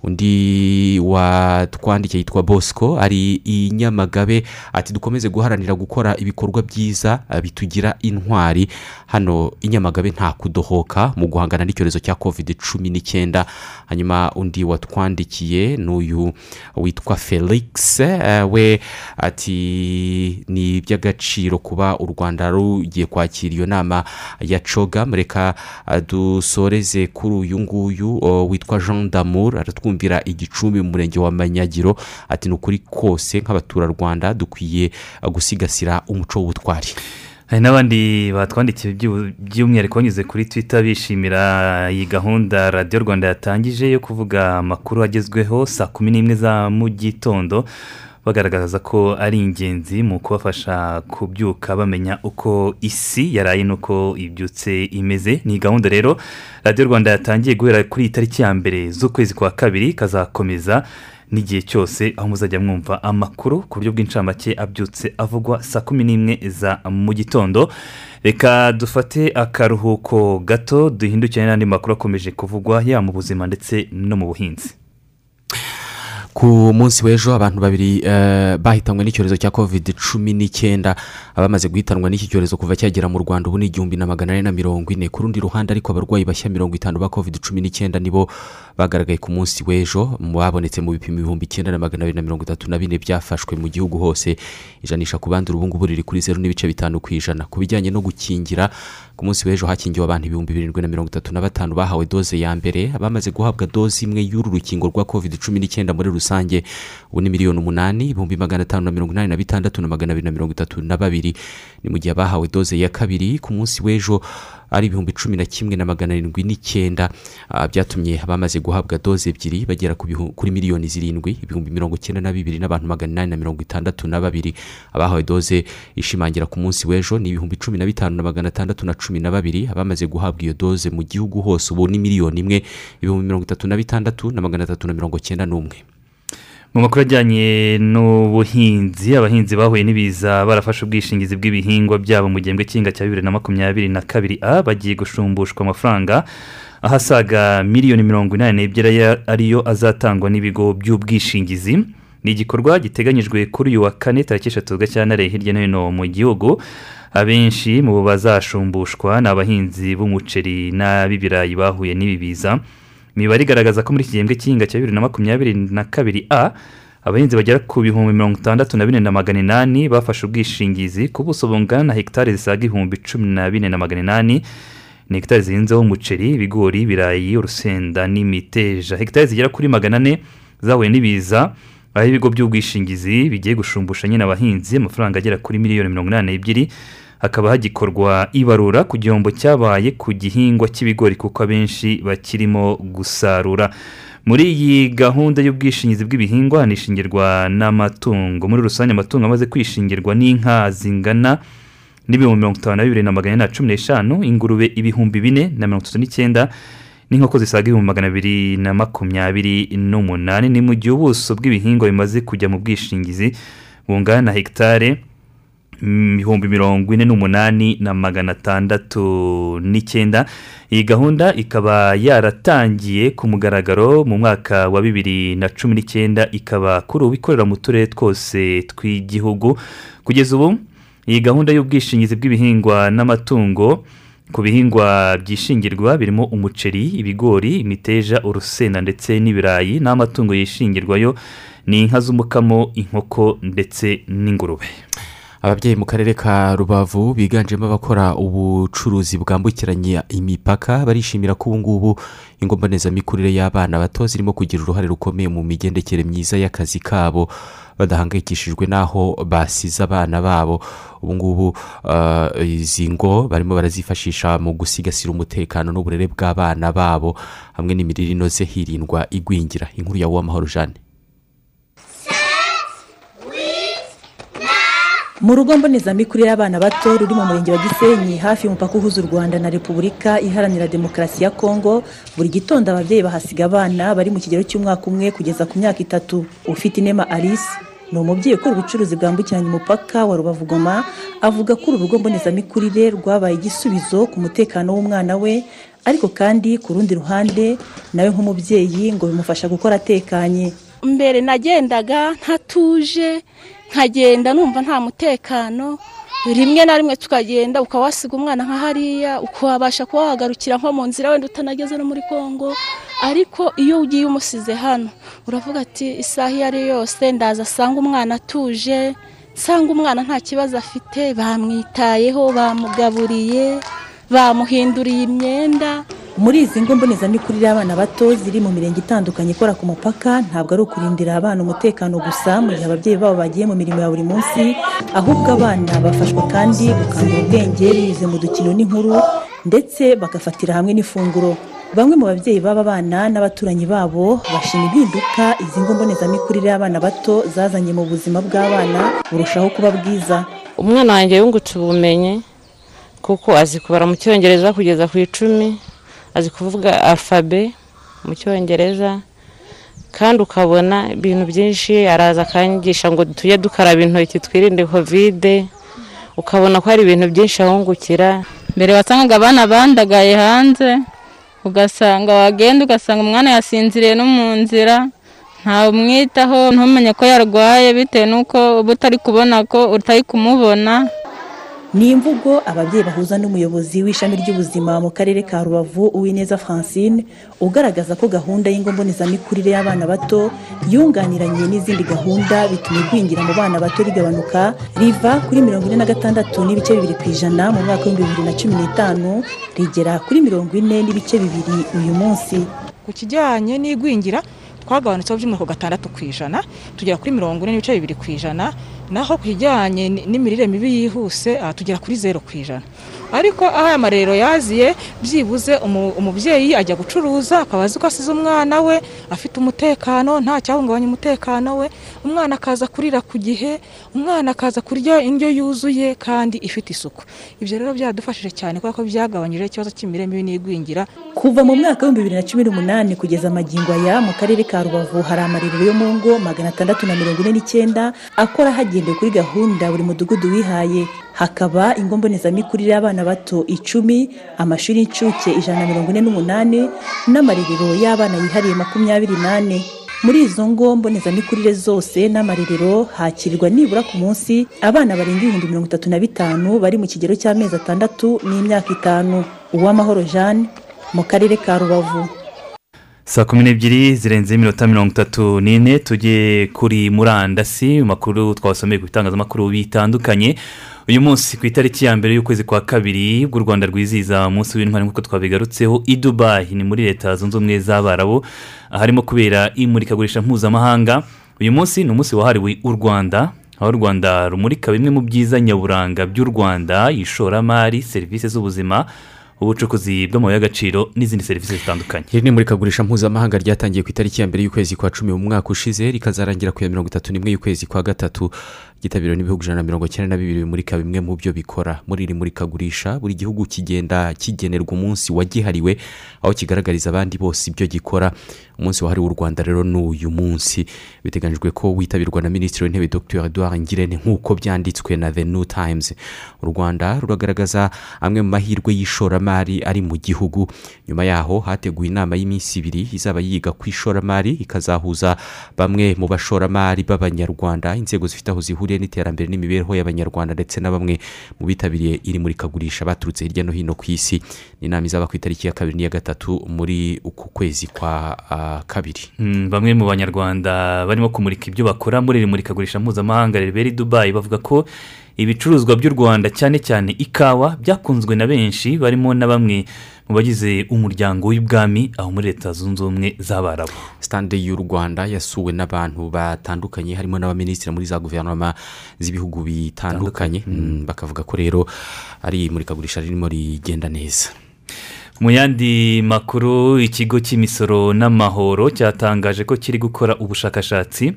undi watwandikiye yitwa bosco ari i nyamagabe ati dukomeze guharanira gukora ibikorwa byiza ah, bitugira intwari. Hano i nyamagabe nta kudohoka mu guhangana n'icyorezo cya covid cumi n'icyenda hanyuma undi watwandikiye ni uyu witwa felix eh, we ati ni iby'agaciro kuba u rwanda rugiye kwakira iyo nama ya cogam. Reka ah, dusoreze kuri uyu nguyu witwa jean damour aratwumvira igicumbi mu murenge wa manyagiro. Ati ni ukuri kose nk'abaturarwanda dukwiye ah, gusigasira umuco w'ubutwari. Hari n'abandi batwandikiye by'u- by'umwihariko banyuze kuri twita bishimira iyi gahunda radiyo rwanda yatangije yo kuvuga amakuru agezweho saa kumi n'imwe za mu gitondo. Bagaragaza ko ari ingenzi mu kubafasha kubyuka bamenya uko isi yaraye n'uko ibyutse imeze. Ni gahunda rero radiyo rwanda yatangiye guhera kuri iyi tariki ya mbere z'ukwezi kwa kabiri kazakomeza n'igihe cyose aho muzajya mwumva amakuru ku buryo bw'incamake abyutse avugwa saa kumi n'imwe za mu gitondo. Reka dufate akaruhuko gato duhindukire n'andi makuru akomeje kuvugwa yaba mu buzima ndetse no mu buhinzi. Ku munsi w'ejo abantu babiri eh, bahitanwe n'icyorezo cya covid cumi n'icyenda abamaze guhitanwa n'iki cyorezo kuva cyagera mu rwanda ubu ni igihumbi na magana ane na mirongo ine. Ku rundi ruhande ariko abarwayi bashya mirongo itanu ba covid cumi n'icyenda nibo bagaragaye ku munsi w'ejo. Babonetse mu bipimo ibihumbi icyenda na magana abiri na mirongo itatu na bine byafashwe mu gihugu hose. Ijanisha ku bandi ubu ngubu riri kuri zeru n'ibice bitanu ku ijana. Ku bijyanye no gukingira ku munsi w'ejo hakingiwe abantu ibihumbi birindwi na mirongo itatu na batanu bahawe doze ya mbere. Abamaze guhabwa doze imwe y'uru rukingo rwa covid cumi n'icyenda muri rusange. Ubu ni miliyoni umunani ibihumbi magana atanu na mirongo inani na bitandatu na magana abiri na mirongo itatu na babiri. Ni mu gihe abahawe doze ya kabiri ku munsi w'ejo ari ibihumbi cumi na kimwe na magana arindwi n'icyenda. Ah, byatumye abamaze guhabwa doze ebyiri bagera kuri miliyoni zirindwi ibihumbi mirongo icyenda na bibiri n'abantu magana inani na mirongo itandatu na babiri. Abahawe doze ishimangira ku munsi w'ejo ni ibihumbi cumi na bitanu na magana atandatu na cumi na babiri. Abamaze guhabwa iyo doze mu gihugu hose ubu ni miliyoni imwe ibihumbi mirongo itatu na bitandatu na magana atatu na mirongo icyenda n'umwe. Mu makuru ajyanye n'ubuhinzi abahinzi bahuye n'ibiza barafashe ubwishingizi bw'ibihingwa byabo mu gihembwe cy'inga cya bibiri na makumyabiri na kabiri a bagiye gushumbushwa amafaranga ahasaga miliyoni mirongo inani n'ebyiri ariyo azatangwa n'ibigo by'ubwishingizi. Ni igikorwa giteganyijwe kuri uyu wa kane tariki eshatu gashyantare hirya no hino mu gihugu. Abenshi mu bazashumbushwa ni abahinzi b'umuceri n'ab'ibirayi bahuye n'ibi biza. Imibare igaragaza ko muri iki gihembwe cy'ihinga cya bibiri na makumyabiri na kabiri a abahinzi bagera ku bihumbi mirongo itandatu na bine na magana inani bafashe ubwishingizi ku buso bungana na hegitari zisaga ibihumbi cumi na bine na magana inani. Ni hegitari zihinzeho umuceri ibigori ibirayi urusenda n'imiteja. Hegitari zigera kuri magana ane zahuye n'ibiza aho ibigo by'ubwishingizi bigiye gushumbusha nyine abahinzi amafaranga agera kuri miliyoni mirongo inani n'ebyiri. Hakaba hagikorwa ibarura ku gihombo cyabaye ku gihingwa cy'ibigori kuko abenshi bakirimo gusarura. Muri iyi gahunda y'ubwishingizi bw'ibihingwa hanishingirwa n'amatungo. Muri rusange amatungo amaze kwishingirwa n'inka zingana n'ibihumbi mirongo itanu na bibiri na magana ane na cumi n'eshanu ingurube ibihumbi bine na mirongo itatu n'icyenda n'inkoko zisaga ibihumbi magana abiri na makumyabiri n'umunani. Ni mu gihe ubuso bw'ibihingwa bimaze kujya mu bwishingizi bungana na hegitare ibihumbi mirongo ine n'umunani na magana atandatu n'icyenda. Iyi gahunda ikaba yaratangiye ku mugaragaro mu mwaka wa bibiri na cumi n'icyenda ikaba kuri ubu ikorera mu turere twose tw'igihugu. Kugeza ubu iyi gahunda y'ubwishingizi bw'ibihingwa n'amatungo ku bihingwa byishingirwa birimo umuceri ibigori imiteja urusenda ndetse n'ibirayi n'amatungo yishingirwayo ni inka z'umukamo inkoko ndetse n'ingurube. Ababyeyi mu karere ka rubavu biganjemo abakora ubucuruzi bwambukiranya imipaka barishimira ko ubu ngubu ingo mbonezamikurire y'abana bato zirimo kugira uruhare rukomeye mu migendekere myiza y'akazi kabo badahangayikishijwe n'aho basize abana babo. Ubu ngubu ah, izi ngo barimo barazifashisha mu gusigasira umutekano n'uburere bw'abana babo hamwe n'imirire inoze hirindwa igwingira. Inkuru ya uwamahoro jeanne. Mu rugo mbonezamikurire y'abana bato ruri mu murenge wa gisenyi hafi y'umupaka uhuza u rwanda na repubulika iharanira demokarasi ya kongo buri gitondo ababyeyi bahasiga abana bari mu kigero cy'umwaka umwe kugeza ku myaka itatu. Ufite inema alice ni umubyeyi ukora ubucuruzi bwambukiranya umupaka wa rubavu goma avuga ko uru rugo mbonezamikurire rwabaye igisubizo ku mutekano w'umwana we ariko kandi ku rundi ruhande nawe nk'umubyeyi ngo bimufasha gukora atekanye. Mbere nagendaga ntatuje nkagenda numva nta mutekano rimwe na rimwe tukagenda ukaba wasiga umwana nka hariya ukabasha kuba wagarukira nko mu nzira wenda utanageze no muri congo ariko iyo ugiye umusize hano uravuga ati isaha iyo ari yo yose ndaza asanga umwana atuje nsanga umwana nta kibazo afite. Bamwitayeho bamugaburiye bamuhinduriye imyenda muri izi ngo mbonezamikurire y'abana bato ziri mu mirenge itandukanye ikora ku mupaka ntabwo ari ukurindira abana umutekano gusa mu gihe ababyeyi babo bagiye mu mirimo ya buri munsi ahubwo abana bafashwa kandi gukangura ubwenge binyuze mu dukino n'inkuru ndetse bagafatira hamwe n'ifunguro. Bamwe mu babyeyi b'aba bana n'abaturanyi babo bashima impinduka izi ngo mbonezamikurire y'abana bato zazanye mu buzima bw'abana burushaho kuba bwiza. Umwana wanjye yungutse ubumenyi kuko azi kubara mu cyongereza kugeza ku icumi. Azi kuvuga alfabe mu cyongereza kandi ukabona ibintu byinshi araza akanyigisha ngo tujye dukaraba intoki twirinde kovide ukabona ko hari ibintu byinshi ahungukira. Mbere wasangaga abana bandagaye hanze ugasanga wagenda ugasanga umwana yasinziriye no mu nzira ntamwitaho ntumenye ko yarwaye bitewe n'uko uba utari kubona ko utari kumubona. Ni imvugo ababyeyi bahuza n'umuyobozi w'ishami ry'ubuzima mu karere ka rubavu uwineza francine ugaragaza ko gahunda y'ingo mbonezamikurire y'abana bato yunganiranye n'izindi gahunda bituma igwingira mu bana bato rigabanuka riva kuri mirongo ine na gatandatu n'ibice bibiri ku ijana mu mwaka w'ibihumbi bibiri na cumi n'itanu rigera kuri mirongo ine n'ibice bibiri uyu munsi. Ku kijyanye n'igwingira twagabanutseho by'umwihariko gatandatu ku ijana tugera kuri mirongo ine n'ibice bibiri ku ijana naho ku kijyanye n'imirire mibi yihuse tugera kuri zeru ku ijana. Ariko aho aya marero yaziye byibuze umubyeyi ajya gucuruza akaba azi ko asize umwana we afite umutekano nta cyahungabanya umutekano we. Umwana akaza kurira ku gihe umwana akaza kurya indyo yuzuye kandi ifite isuku. Ibyo rero byadufashije cyane kubera ko byagabanyije ikibazo cy'imirire mibi n'igwingira. Kuva mu mwaka w'ibihumbi bibiri na cumi n'umunani kugeza amagingo aya mu karere ka rubavu hari amarerero yo mu ngo magana atandatu na mirongo ine n'icyenda akora hagendewe kuri gahunda buri mudugudu wihaye. Hakaba ingo mbonezamikurire y'abana bato icumi amashuri y'incuke ijana na mirongo ine n'umunani n'amarerero y'abana yihariye makumyabiri n'ane. Muri izo ngo mbonezamikurire zose n'amarerero hakirirwa nibura ku munsi abana barenga ibihumbi mirongo itatu na bitanu bari mu kigero cy'amezi atandatu n'imyaka itanu. Uwamahoro jeanne mu karere ka rubavu. Saa kumi n'ebyiri zirenze iminota mirongo itatu n'ine tujye kuri murandasi makuru twasomeye ku bitangazamakuru bitandukanye. Uyu munsi ku itariki ya mbere y'ukwezi kwa kabiri bw'u rwanda rwizihiza umunsi w'intwari nk'uko twabigarutseho i dubayi ni muri leta zunze ubumwe z'abarabu aharimo kubera imurikagurisha mpuzamahanga. Uyu munsi ni umunsi wahariwe u rwanda aho u rwanda rumurika bimwe mu byiza nyaburanga by'u rwanda ishoramari serivisi z'ubuzima ubucukuzi bw'amabuye y'agaciro n'izindi serivisi zitandukanye. Iri ni imurikagurisha mpuzamahanga ryatangiye ku itariki ya mbere y'ukwezi kwa cumi mu mwaka ushize rikazarangira ku ya mirongo itatu n'imwe y'ukwezi kwa gatatu. Ryitabiriwe n'ibihugu ijana na mirongo icyenda na bibiri bimurika bimwe mu byo bikora. Muri iri murikagurisha buri gihugu kigenda kigenerwa umunsi wagihariwe aho kigaragariza abandi bose ibyo gikora. Umunsi wahariwe u rwanda rero ni uyu munsi. Biteganyijwe ko witabirwa na minisitiri w'intebe dr. Edouard ngirente nk'uko byanditswe na the new times. U rwanda ruragaragaza amwe mu mahirwe y'ishoramari ari mu gihugu. Nyuma yaho hateguwe inama y'iminsi ibiri izaba yiga ku ishoramari ikazahuza bamwe mu bashoramari b'abanyarwanda inzego zifite aho zihuriye n'iterambere n'imibereho y'abanyarwanda ndetse na bamwe mu bitabiriye iri murikagurisha baturutse hirya no hino ku isi. Ni inama izaba ku itariki ya kabiri n'iya gatatu muri uku kwezi kwa uh, kabiri. Mm, bamwe mu banyarwanda barimo kumurika ibyo bakora muri iri murikagurisha mpuzamahanga ribera i dubayi bavuga ko ibicuruzwa by'u rwanda cyane cyane ikawa byakunzwe na benshi barimo na bamwe mu bagize umuryango w'ibwami aho muri leta zunze ubumwe z'abarabu sitade y'u rwanda yasuwe n'abantu batandukanye harimo n'abaminisitiri muri za guverinoma z'ibihugu bitandukanye. Mm, bakavuga ko rero ari imurikagurisha ririmo rigenda neza. Mu yandi makuru ikigo cy'imisoro n'amahoro cyatangaje ko kiri gukora ubushakashatsi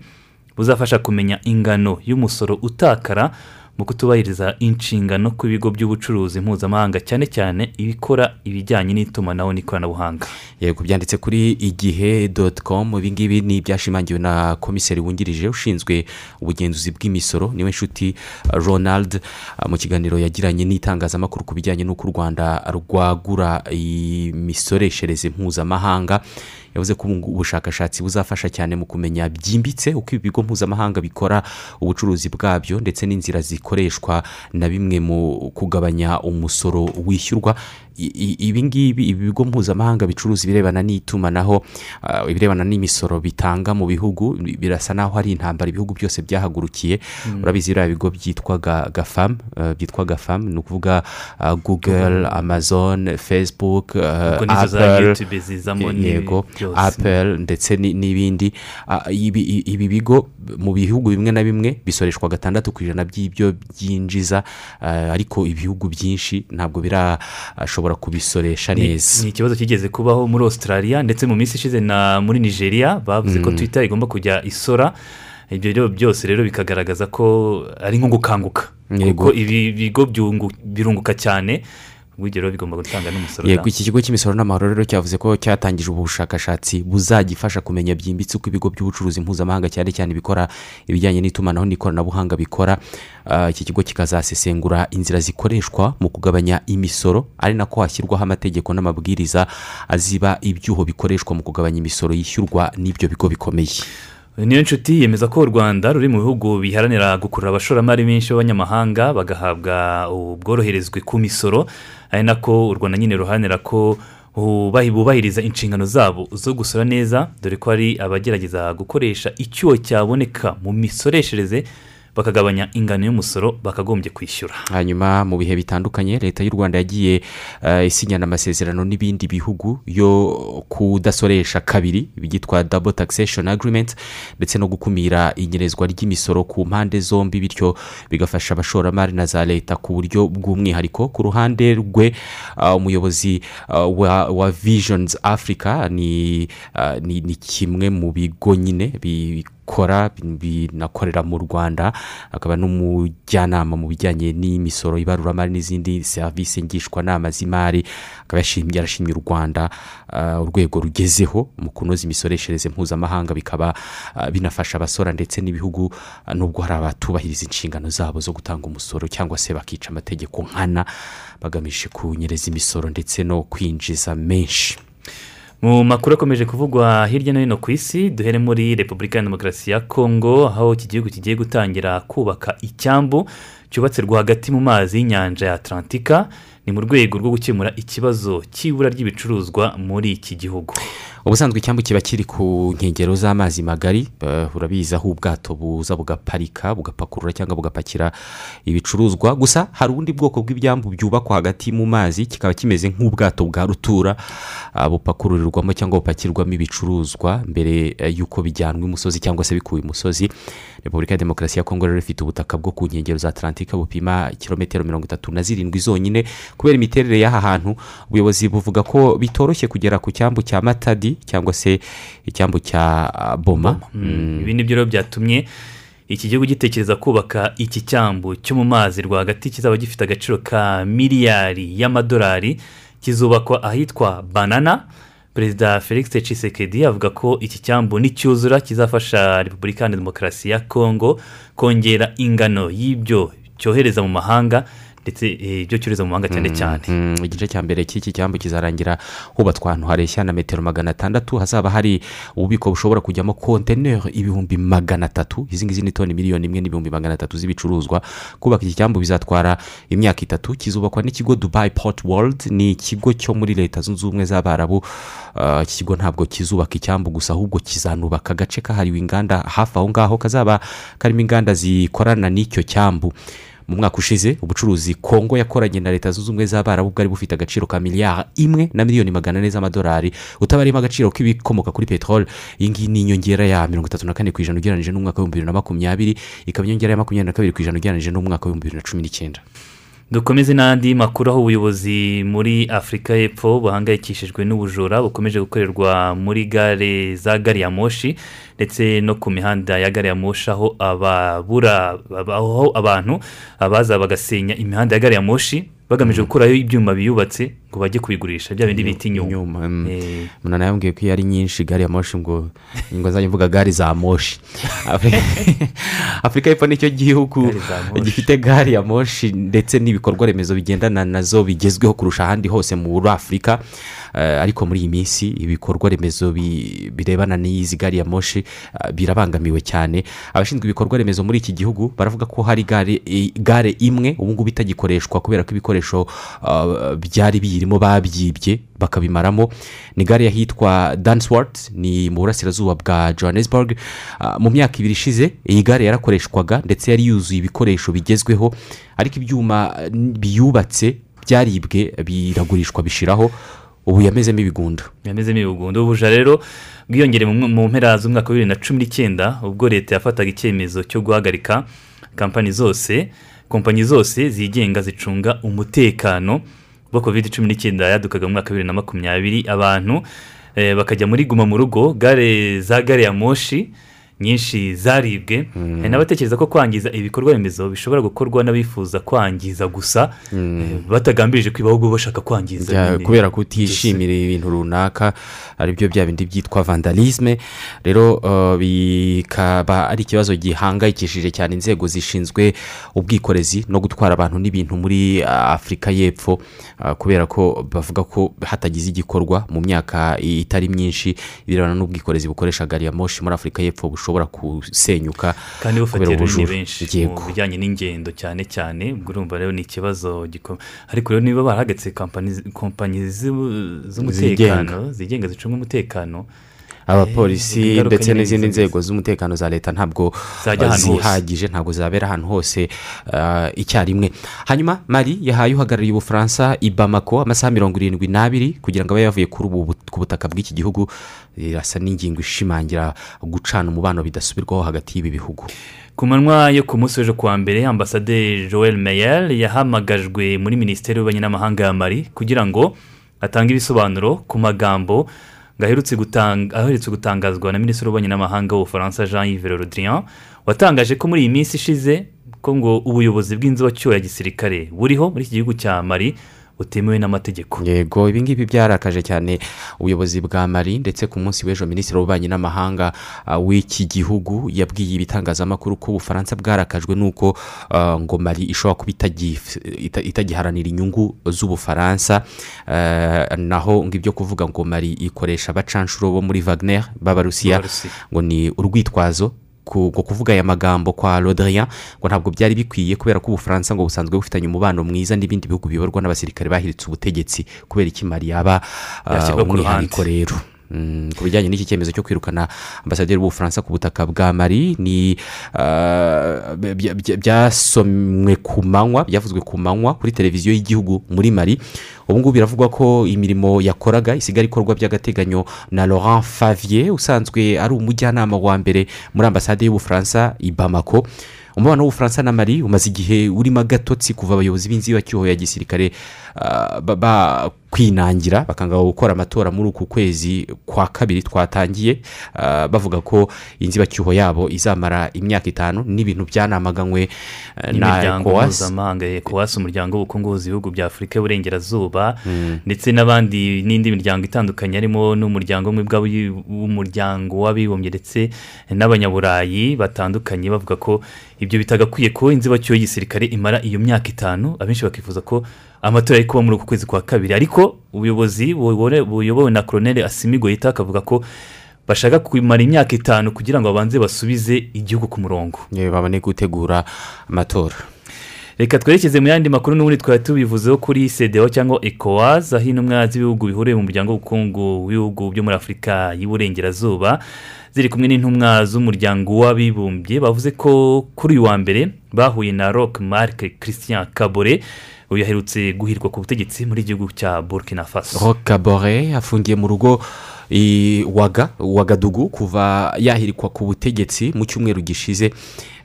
buzafasha kumenya ingano y'umusoro utakara mu kutubahiriza inshingano ku bigo by'ubucuruzi mpuzamahanga cyane cyane ibikora ibijyanye n'itumanaho n'ikoranabuhanga. Yego byanditse kuri igihe doti komu ibi ngibi ni ibyashimangiwe na komiseri wungirije ushinzwe ubugenzuzi bw'imisoro ni we nshuti ronald uh, mu kiganiro yagiranye n'itangazamakuru ku bijyanye n'uko u rwanda rwagura imisoreshereze mpuzamahanga. Yavuze ko ubushakashatsi buzafasha cyane mu kumenya byimbitse uko ibi bigo mpuzamahanga bikora ubucuruzi bwabyo ndetse n'inzira zikoreshwa na bimwe mu kugabanya umusoro wishyurwa. I- i- ibi ngibi ibi bigo mpuzamahanga bicuruza ibirebana n'itumanaho ah, ibirebana n'imisoro bitanga mu bihugu bi- birasa naho hari intambara ibihugu byose byahagurukiye. Mm. urabizi biriya bigo byitwa ga- gafamu ah, byitwa gafamu ni ukuvuga ah, google amazon facebook apple yego ndetse ni- n'ibindi. Ibi bigo mu bihugu bimwe na bimwe bisoreshwa gatandatu ku ijana by'ibyo byinjiza ariko ibihugu byinshi ntabwo birashobora kubisoresha Ni- neza. ni ikibazo kigeze kubaho muri australia ndetse mu minsi ishize na muri nigeria bavuze ko Mm. twitter igomba kujya isora. Ibyo byose rero bikagaragaza ko ari nko gukanguka. Kuko ibi bigo birunguka cyane ubwo rero bigomba gutanga n'umusoro yego iki kigo cy'imisoro n'amahoro rero cyavuze ko cyatangije ubu bushakashatsi buzagifasha kumenya byimbitse uko ibigo by'ubucuruzi mpuzamahanga cyane cyane ibikora ibijyanye n'itumanaho n'ikoranabuhanga bikora. Ah, iki kigo kikazasesengura inzira zikoreshwa mu kugabanya imisoro ari nako hashyirwaho amategeko n'amabwiriza aziba ibyuho bikoreshwa mu kugabanya imisoro yishyurwa n'ibyo bigo bikomeye. Niyo nshuti yemeza ko u rwanda ruri mu bihugu biharanira gukurura abashoramari benshi b'abanyamahanga bagahabwa ubworoherezwe ku misoro. Ari nako u rwanda nyine ruharanira ko bubahi- bubahiriza inshingano zabo zo gusora neza dore ko hari abagerageza gukoresha icyuho cyaboneka mu misoreshereze bakagabanya ingano y'umusoro bakagombye kwishyura. Hanyuma mu bihe bitandukanye leta y'u rwanda yagiye eh, isinyana amasezerano n'ibindi bihugu yo kudasoresha kabiri byitwa double taxation agreement ndetse no gukumira inyerezwa ry'imisoro ku mpande zombi bityo bigafasha abashoramari na za leta ku buryo bw'umwihariko. Ku ruhande rwe ah, umuyobozi ah, wa, wa visions africa ni, ni, ni kimwe mu bigo nyine bikora binakorera mu rwanda akaba n'umujyanama mu bijyanye n'imisoro ibaruramari n'izindi serivisi ngishwanama z'imari akaba yarashimye u rwanda ah, urwego rugezeho mu kunoza imisoreshereze mpuzamahanga bikaba ah, binafasha abasora ndetse n'ibihugu ah, nubwo hari abatubahiriza inshingano zabo zo gutanga umusoro cyangwa se bakica amategeko nkana bagamije kunyereza imisoro ndetse no kwinjiza menshi. Mu makuru akomeje kuvugwa hirya no hino ku isi duhere muri repubulika ya demokarasi ya kongo aho iki gihugu kigiye gutangira kubaka icyambu cyubatse rwagati mu mazi y'inyanja ya atlantika. Ni mu rwego rwo gukemura ikibazo cy'ibura ry'ibicuruzwa muri iki gihugu. Ubusanzwe icyambu kiba kiri ku nkengero z'amazi magari eh, urabizi aho ubwato buza bugaparika bugapakurura cyangwa bugapakira ibicuruzwa. Gusa hari ubundi bwoko bw'ibyambu byubakwa hagati mu mazi kikaba kimeze nk'ubwato bwa rutura ah, bupakururirwamo cyangwa bupakirwamo ibicuruzwa mbere eh, y'uko bijyanwa imusozi cyangwa se bikuwe imusozi. Repubulika ya demokarasi ya kongo rero ifite ubutaka bwo ku nkengero za atlantika bupima kilometero mirongo itatu na zirindwi zonyine kubera imiterere y'aha hantu. Ubuyobozi buvuga ko bitoroshye kugera ku cyambu cya matadi cyangwa se icyambu cya ah, boma. Mm. ibi ni byo rero byatumye iki gihugu gitekereza kubaka iki cyambu cyo mu mazi rwagati kizaba gifite agaciro ka miliyari y'amadolari kizubakwa ahitwa banana. Perezida felix Tshisekedi avuga ko iki cyambu nicyuzura kizafasha repubulika ya demokarasi ya kongo kongera ingano y'ibyo cyohereza mu mahanga ndetse eh, ibyo cyohereza mu mahanga cyane cyane. Mm, igice cya mbere cy'iki cyambu kizarangira hubatswe ahantu hareshya na metero magana atandatu hazaba hari ububiko bushobora kujyamo konteneri ibihumbi magana atatu. Izi ngizi ni toni miliyoni imwe n'ibihumbi magana atatu z'ibicuruzwa. Kubaka iki cyambu bizatwara imyaka itatu kizubakwa n'ikigo dubai port world. Ni ikigo cyo muri leta zunze ubumwe z'abarabu. Ah, iki kigo ntabwo kizubaka icyambu gusa ahubwo kizanubaka agace kahariwe inganda hafi aho ngaho kazaba karimo inganda zikorana n'icyo cyambu. Mu mwaka ushize ubucuruzi kongo yakoranye na leta zunze ubumwe z'abarabu bwari bufite agaciro ka miliyari imwe na miliyoni magana ane z'amadolari utabarimo agaciro k'ibikomoka kuri peteroli iyi ngiyi ni inyongera ya mirongo itatu na kane ku ijana ugereranyije n'umwaka w'ibihumbi bibiri na makumyabiri ikaba inyongera ya makumyabiri na kabiri ku ijana ugereranyije n'umwaka w'ibihumbi bibiri na cumi n'icyenda. Dukomeze n'andi makuru aho ubuyobozi muri afurika y'epfo buhangayikishijwe n'ubujura bukomeje gukorerwa muri gare za gari ya moshi ndetse no ku mihanda ya gari ya moshi aho ababura aho abantu abaza bagasenya imihanda ya gari ya moshi bagamije gukurayo ibyuma biyubatse ngo bajye kubigurisha bya bindi bita inyuma. Eh, umuntu yambwiye ko iyo ari nyinshi gari ya moshi ngo ngo azajya mvuga gare za moshi. Afurika y'epfo ni cyo gihugu gifite gari ya moshi ndetse n'ibikorwa remezo bigendana na zo bigezweho kurusha ahandi hose muri afurika Eh, ariko muri iyi minsi ibikorwa remezo bi- birebana n'izi gari ya moshi eh, birabangamiwe cyane. Abashinzwe ibikorwa remezo muri iki gihugu baravuga ko hari gare gare imwe ubu ngubu itagikoreshwa kubera ko ibikoresho ah, byari biyirimo babyibye bakabimaramo. Ni gare y'ahitwa danswort ni mu burasirazuba bwa johannesburg. Ah, mu myaka ibiri ishize iyi gare yarakoreshwaga ndetse yari yuzuye ibikoresho bigezweho ariko ibyuma biyubatse byaribwe biragurishwa bishiraho. Ubu yamezemo ibigunda yamezemo ibigundu. Ubuja rero bwiyongere mu mpera z'umwaka wa bibiri na cumi n'icyenda ubwo leta yafataga icyemezo cyo guhagarika kampani zose kompanyi zose zigenga zicunga umutekano ubwo covid cumi n'icyenda yadukaga mu mwaka wa bibiri na makumyabiri abantu eh, bakajya muri guma mu rugo gare za gare ya moshi nyinshi zaribwe. Hari n'abatekereza ko kwangiza ibikorwa remezo bishobora gukorwa n'abifuza kwangiza gusa eh, batagambirije kwiba ahubwo bashaka kwangiza kubera kutishimira ibintu runaka ari byo bya bindi byitwa vandalisme. Rero uh, bikaba ari ikibazo gihangayikishije cyane inzego zishinzwe ubwikorezi no gutwara abantu n'ibintu muri uh, afurika y'epfo. Uh, kubera ko bavuga ko hatagize igikorwa mu myaka itari myinshi ibirebana n'ubwikorezi bukoresha gari ya moshi muri afurika y'epfo bushobora gusenyuka kandi runini ubujura. benshi mu bijyanye n'ingendo cyane cyane urumva rero ni ikibazo gikomeye ariko rero niba barahagaritse kompanyi kompanyi z'u- z'umutekano zigenga. zicunga umutekano abapolisi ingaruka ndetse n'izindi nzego z'umutekano za leta ntabwo zihagije ntabwo zabera ahantu hose uh, icyarimwe. Hanyuma mari yahaye uhagarariye ubufaransa i bamako amasaha mirongo irindwi n'abiri kugira ngo abe yavuye ku butaka bw'iki gihugu. Irasa n'ingingo ishimangira gucana umubano bidasubirwaho hagati y'ibi bihugu. Ku manywa yo ku munsi w'ejo kuwa mbere ambasaderi joel meyer yahamagajwe muri minisiteri y'ububanyi n'amahanga ya mari kugira ngo atange ibisobanuro ku magambo ngo aherutse gutanga- aherutse gutangazwa na minisitiri w'ububanyi n'amahanga w'ubufaransa jean yves le drian watangaje ko muri iyi minsi ishize ko ngo ubuyobozi bw'inzibacyuho ya gisirikare buriho muri iki gihugu cya mari butemewe n'amategeko. Yego ibi ngibi byarakaje cyane ubuyobozi bwa mari ndetse ku munsi w'ejo minisitiri w'ububanyi n'amahanga uh, w'iki gihugu yabwiye ibitangazamakuru ko ubufaransa bwarakajwe n'uko uh, ngo mari ishobora kuba itagiharanira inyungu z'ubufaransa. Uh, naho ngo ibyo kuvuga ngo mari ikoresha abacanshuro bo muri wagner b'abarusiya. ngo ni urwitwazo kuvuga aya magambo kwa rodrian ngo ntabwo byari bikwiye kubera ko ubufaransa ngo busanzwe bufitanye umubano mwiza n'ibindi bihugu biyoborwa n'abasirikare bahiritse ubutegetsi kubera iki mari yaba ku umwihariko rero. Mm, ku bijyanye n'iki cyemezo cyo kwirukana ambasaderi w'ubufaransa ku butaka bwa mari ni bya- byasomwe ku manywa byavuzwe ku manywa kuri televiziyo y'igihugu muri mari ubu ngubu biravugwa ko imirimo yakoraga isigara ikorwa by'agateganyo na laurent favier usanzwe ari umujyanama wa mbere muri ambasade y'ubufaransa i bamako. Umubano w'ubufaransa na mari umaze igihe urimo agatotsi kuva abayobozi b'inzibacyuho ya gisirikare ah, bakwinangira bakanga gukora amatora muri uku kwezi kwa kabiri twatangiye ah, bavuga ko inzibacyuho yabo izamara imyaka itanu n'ibintu byanamaganywe eh, na n'imiryango ecowas. mpuzamahanga ecowas umuryango w'ubukungu w'ubuzi ibihugu bya afurika y'uburengerazuba ndetse n'abandi n'indi miryango itandukanye harimo n'umuryango umwe w'umuryango w'abibumbye ndetse n'abanyaburayi batandukanye bavuga ko ibyo bitagakwiye ko inzibacyuho y'igisirikare imara iyo myaka itanu abenshi bakifuza ko amatora ari kuba muri uku kwezi kwa kabiri. Ariko ubuyobozi buyobowe na koroneri asimi goyita akavuga ko bashaka kumara imyaka itanu kugira ngo babanze basubize igihugu ku murongo. Babone gutegura amatora. Reka twerekeze mu yandi makuru n'ubundi twari tubivuzeho kuri sedeho cyangwa ecowas aho intumwa z'ibihugu bihuriye mu muryango w'ubukungu w'ibihugu byo muri afurika y'iburengerazuba ziri kumwe n'intumwa z'umuryango w'abibumbye bavuze ko kuri uyu wa mbere bahuye na rock mark christian kabore uyu yaherutse guhirwa ku butegetsi muri igihugu cya burkina faso. Rokabore afungiye mu rugo waga wagadugu kuva yahirikwa ku butegetsi mu cyumweru gishize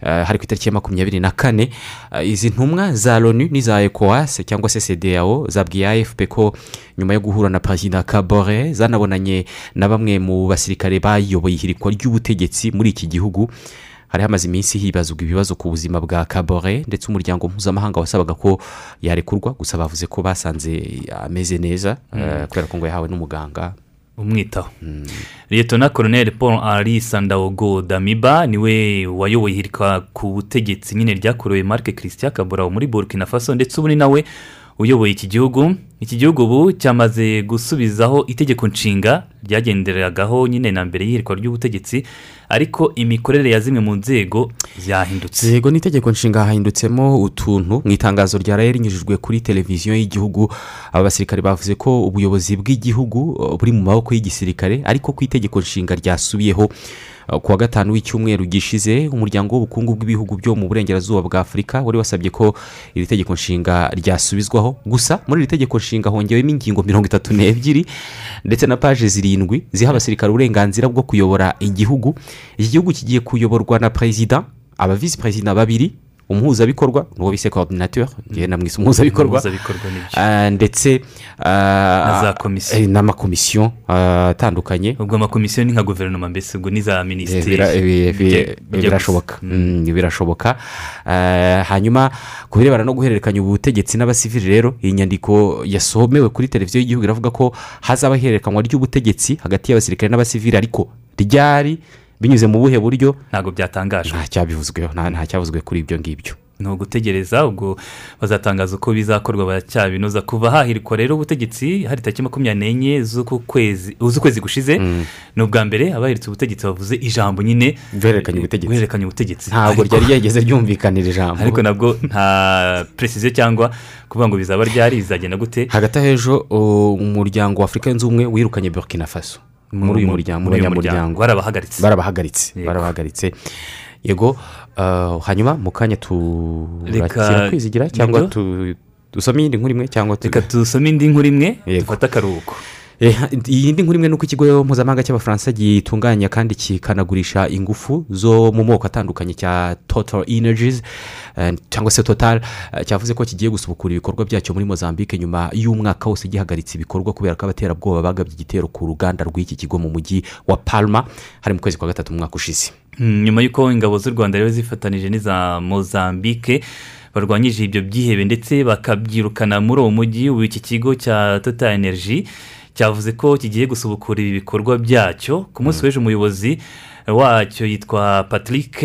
eh, hari ku itariki ya makumyabiri na kane. Eh, izi ntumwa za loni n'iza ecowas cyangwa se cdao zabwiye afp ko nyuma yo guhura na perezida kabore zanabonanye na bamwe mu basirikare bayoboye ihirikwa ry'ubutegetsi muri iki gihugu. Hari hamaze iminsi hibazwa ibibazo ku buzima bwa kabore ndetse umuryango mpuzamahanga wasabaga ko yarekurwa gusa bavuze ko basanze ameze neza eh, kubera ko ngo yahawe n'umuganga. Umwitaho. Liyetona koroneri paul henri sandawogo damiba ni we wayoboye ihirika ku butegetsi. Nyine ryakorewe marc christian kabura muri burkina faso ndetse ubu ni nawe uyoboye iki gihugu. Iki gihugu ubu cyamaze gusubizaho itegeko nshinga ryagenderagaho nyine na mbere y'ihirikwa ry'ubutegetsi ariko imikorere ya zimwe mu nzego zahindutse yego n'itegeko nshinga hahindutsemo utuntu mu itangazo ryaraye rinyujijwe kuri televiziyo y'igihugu. Aba basirikare bavuze ko ubuyobozi bw'igihugu uh, buri mu maboko y'igisirikare ariko ko itegeko nshinga ryasubiyeho. Uh, ku wa gatanu w'icyumweru gishize umuryango w'ubukungu bw'ibihugu byo mu burengerazuba bwa afurika wari wasabye ko iri tegeko nshinga ryasubizwaho. Gusa muri iri tegeko nshinga hongewemo ingingo mirongo itatu n'ebyiri ndetse na paje zirindwi ziha abasirikare uburenganzira bwo kuyobora igihugu. Iki gihugu kigiye kuyoborwa na perezida aba visi perezida babiri umuhuzabikorwa n'uwo bise coordinateur ngewe namwise umuhuzabikorwa. Ah, ndetse ah, eh, n'amakomisiyo ah, atandukanye. Ubwo amakomisiyo ni nka guverinoma mbese ubwo ni za minisiteri Bijya- bijya birashoboka. gusa. Mm, birashoboka. Eh, hanyuma ku birebana no guhererekanya ubutegetsi n'abasivili rero iyi nyandiko yasomewe kuri televiziyo y'igihugu iravuga ko hazaba ihererekanwa ry'ubutegetsi hagati y'abasirikare n'abasivili ariko ryari binyuze mu buhe buryo? Ntabwo byatangajwe. Nta cyavuzwe kuri ibyo ngibyo. Ni ugutegereza ubwo bazatangaza uko bizakorwa baracyabinoza kuva hahirikwa rero ubutegetsi hari tariki makumyabiri n'enye z'ukwezi gushize ni ubwa mbere abahiritse ubutegetsi bavuze ijambo nyine. Guhererekanya ubutegetsi. Ntabwo ryari ryageze ryumvikanira ijambo. Ariko nabwo nta peresiziyo cyangwa kuvuga ngo bizaba ryari bizagenda gute. Hagati aho ejo umuryango wa afurika yunze ubumwe wirukanye burkina faso. Muri uyu mu- muryango muri uyu umunyamuryango muryango. Barabahagaritse. barabahagaritse Yego. uh, hanyuma mu kanya turakira kwizigira cyangwa dusome iyindi nkuru imwe cyangwa reka dusome indi nkuru imwe dufate akaruhuko iyi ndi nkuru imwe ni uko ikigo mpuzamahanga cy'abafaransa gitunganya kandi kikanagurisha ingufu zo mu moko atandukanye cya total energies eh, cyangwa se total eh, cyavuze ko kigiye gusubukura ibikorwa byacyo muri mozambique nyuma y'umwaka wose gihagaritse ibikorwa kubera ko abaterabwoba bagabye igitero ku ruganda rw'iki kigo mu mujyi wa palma hari mu kwezi kwa gatatu mu mwaka ushize. Mm, nyuma y'uko ingabo z'u rwanda rero zifatanije n'iza mozambique barwanyije ibyo byihebe ndetse bakabyirukana muri uwo mujyi ubu iki kigo cya total energy cyavuze ko kigiye gusubukura ibi bikorwa byacyo. Ku munsi w'ejo umuyobozi wacyo yitwa patrick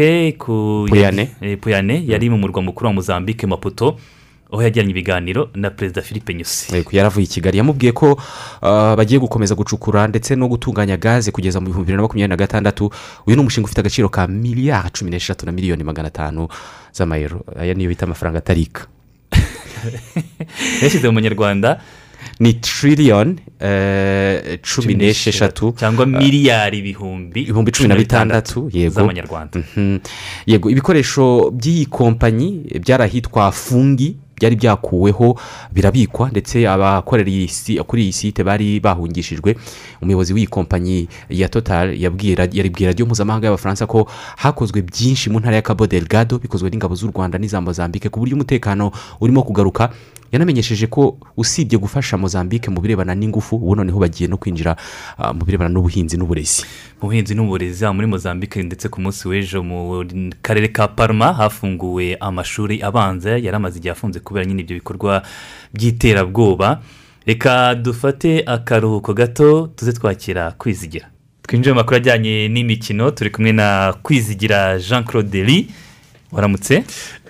Puyane. eh, puyane yari mu murwa mukuru wa mozambique maputo aho yagiranye ibiganiro na perezida philippe nyusi. Yaravuye i kigali. Yamubwiye ko uh, bagiye gukomeza gucukura ndetse no gutunganya gaze kugeza mu bihumbi bibiri na makumyabiri na gatandatu. Uyu ni umushinga ufite agaciro ka miliyari cumi n'eshatu na miliyoni magana atanu z'amayero. Aya niyo bita amafaranga atarika. Yashyize mu munyarwanda ni tiririyoni eh, cumi n'esheshatu cyangwa miliyari ibihumbi ibihumbi cumi na bitandatu. Yego. Z'amanyarwanda. Mhm. yego ibikoresho by'iyi kompanyi byari ahitwa fungi byari byakuweho birabikwa ndetse abakorera kuri iyi site bari bahungishijwe. Umuyobozi w'iyi kompanyi ya total yabwira yaribwira radiyo mpuzamahanga y'abafaransa ko hakozwe byinshi mu ntara ya cabo delgado bikozwe n'ingabo z'u rwanda n'iza mozambique ku buryo umutekano urimo kugaruka. Yanamenyesheje ko usibye gufasha mozambique mu birebana n'ingufu ubu noneho bagiye no kwinjira ah, mu birebana n'ubuhinzi n'uburezi. Mu buhinzi n'uburezi haba muri mozambique ndetse ku munsi w'ejo mu karere ka parma hafunguwe amashuri abanza yari amaze igihe afunze kubera nyine ibyo bikorwa by'iterabwoba. Reka dufate akaruhuko gato tuze twakira kwizigira. Twinjiye mu makuru ajyanye n'imikino turi kumwe na kwizigira jean claude ri waramutse?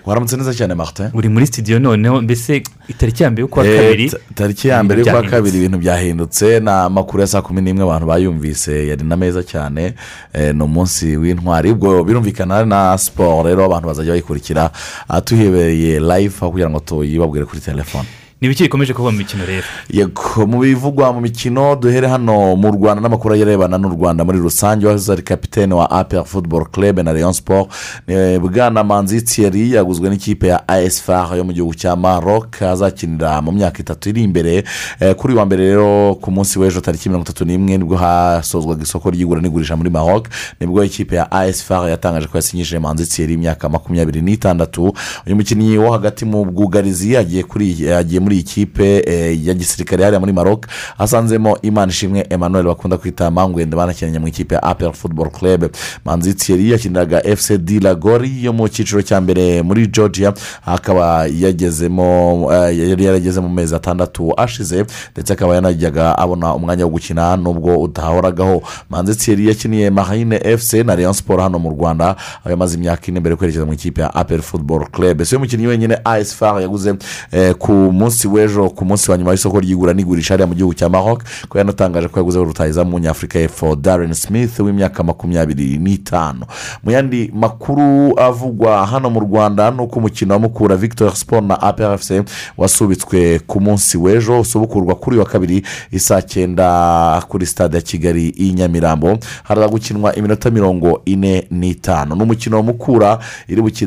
Waramutse neza cyane martin. Uri muri studio noneho mbese itariki ya mbere y'ukwa Eh, kabiri? ta- tariki ya mbere y'ukwa kabiri ibintu byahindutse. Ni amakuru ya saa kumi n'imwe abantu bayumvise. Yari na meza cyane. Eh, ni umunsi w'intwari. Ubwo birumvikana na siporo rero abantu bazajya bayikurikira ah, tuhibereye live aho kugira ngo tuyibabwire kuri telefone. Ni ibiki bikomeje kuba mu mikino rero? Yego mu bivugwa mu mikino duhere hano mu rwanda n'amakuru arebana n'u rwanda muri rusange wahoze ari kapitene wa apr football club na leon sport ni bwana manzi thierry yaguzwe n'ikipe ya as far yo mu gihugu cya maroc azakinira mu myaka itatu iri imbere Eh, kuri wa mbere rero ku munsi w'ejo tariki mirongo itatu n'imwe ni bwo hasozwaga isoko ry'igura n'igurisha muri maroc ni bwo ikipe ya as far yatangaje ko yasinyishije manzi thierry imyaka makumyabiri n'itandatu. Uyu mukinnyi wo hagati mu bwugarizi agiye kuri agiye muri iyi kipe eh, ya gisirikare hariya muri maroc asanzemo imana ishimwe emmanuel bakunda kwita mangwende banakinanye mu ikipe ya apel football club. Manzi thierry yakiniraga fc dilagori yo mu cyiciro cya mbere muri georgia akaba yagezemo eh, yari yarageze mu mezi atandatu ashize ndetse akaba yanajyaga abona umwanya wo gukina nubwo utahoragaho manzi thierry yakiniye marine fc na leon sport hano mu rwanda aho yamaze imyaka ine mbere yo kwerekeza mu ikipe ya apel football club. Si we mukinnyi wenyine as far yaguze eh, ku munsi w'ejo ku munsi wa nyuma y'isoko ry'igura n'igurisha hariya mu gihugu cya maroc ko yanatangaje ko yaguze rutahizamu w'umunyafurika y'epfo darren smith w'imyaka makumyabiri n'itanu. Mu yandi makuru avugwa hano mu rwanda ni uko umukino wa mukura victor sport na aprfc wasubitswe ku munsi w'ejo usubukurwa kuri wa kabiri isaa cyenda kuri stade ya kigali i nyamirambo. Haraza gukinwa iminota mirongo ine n'itanu. Ni umukino wa mukura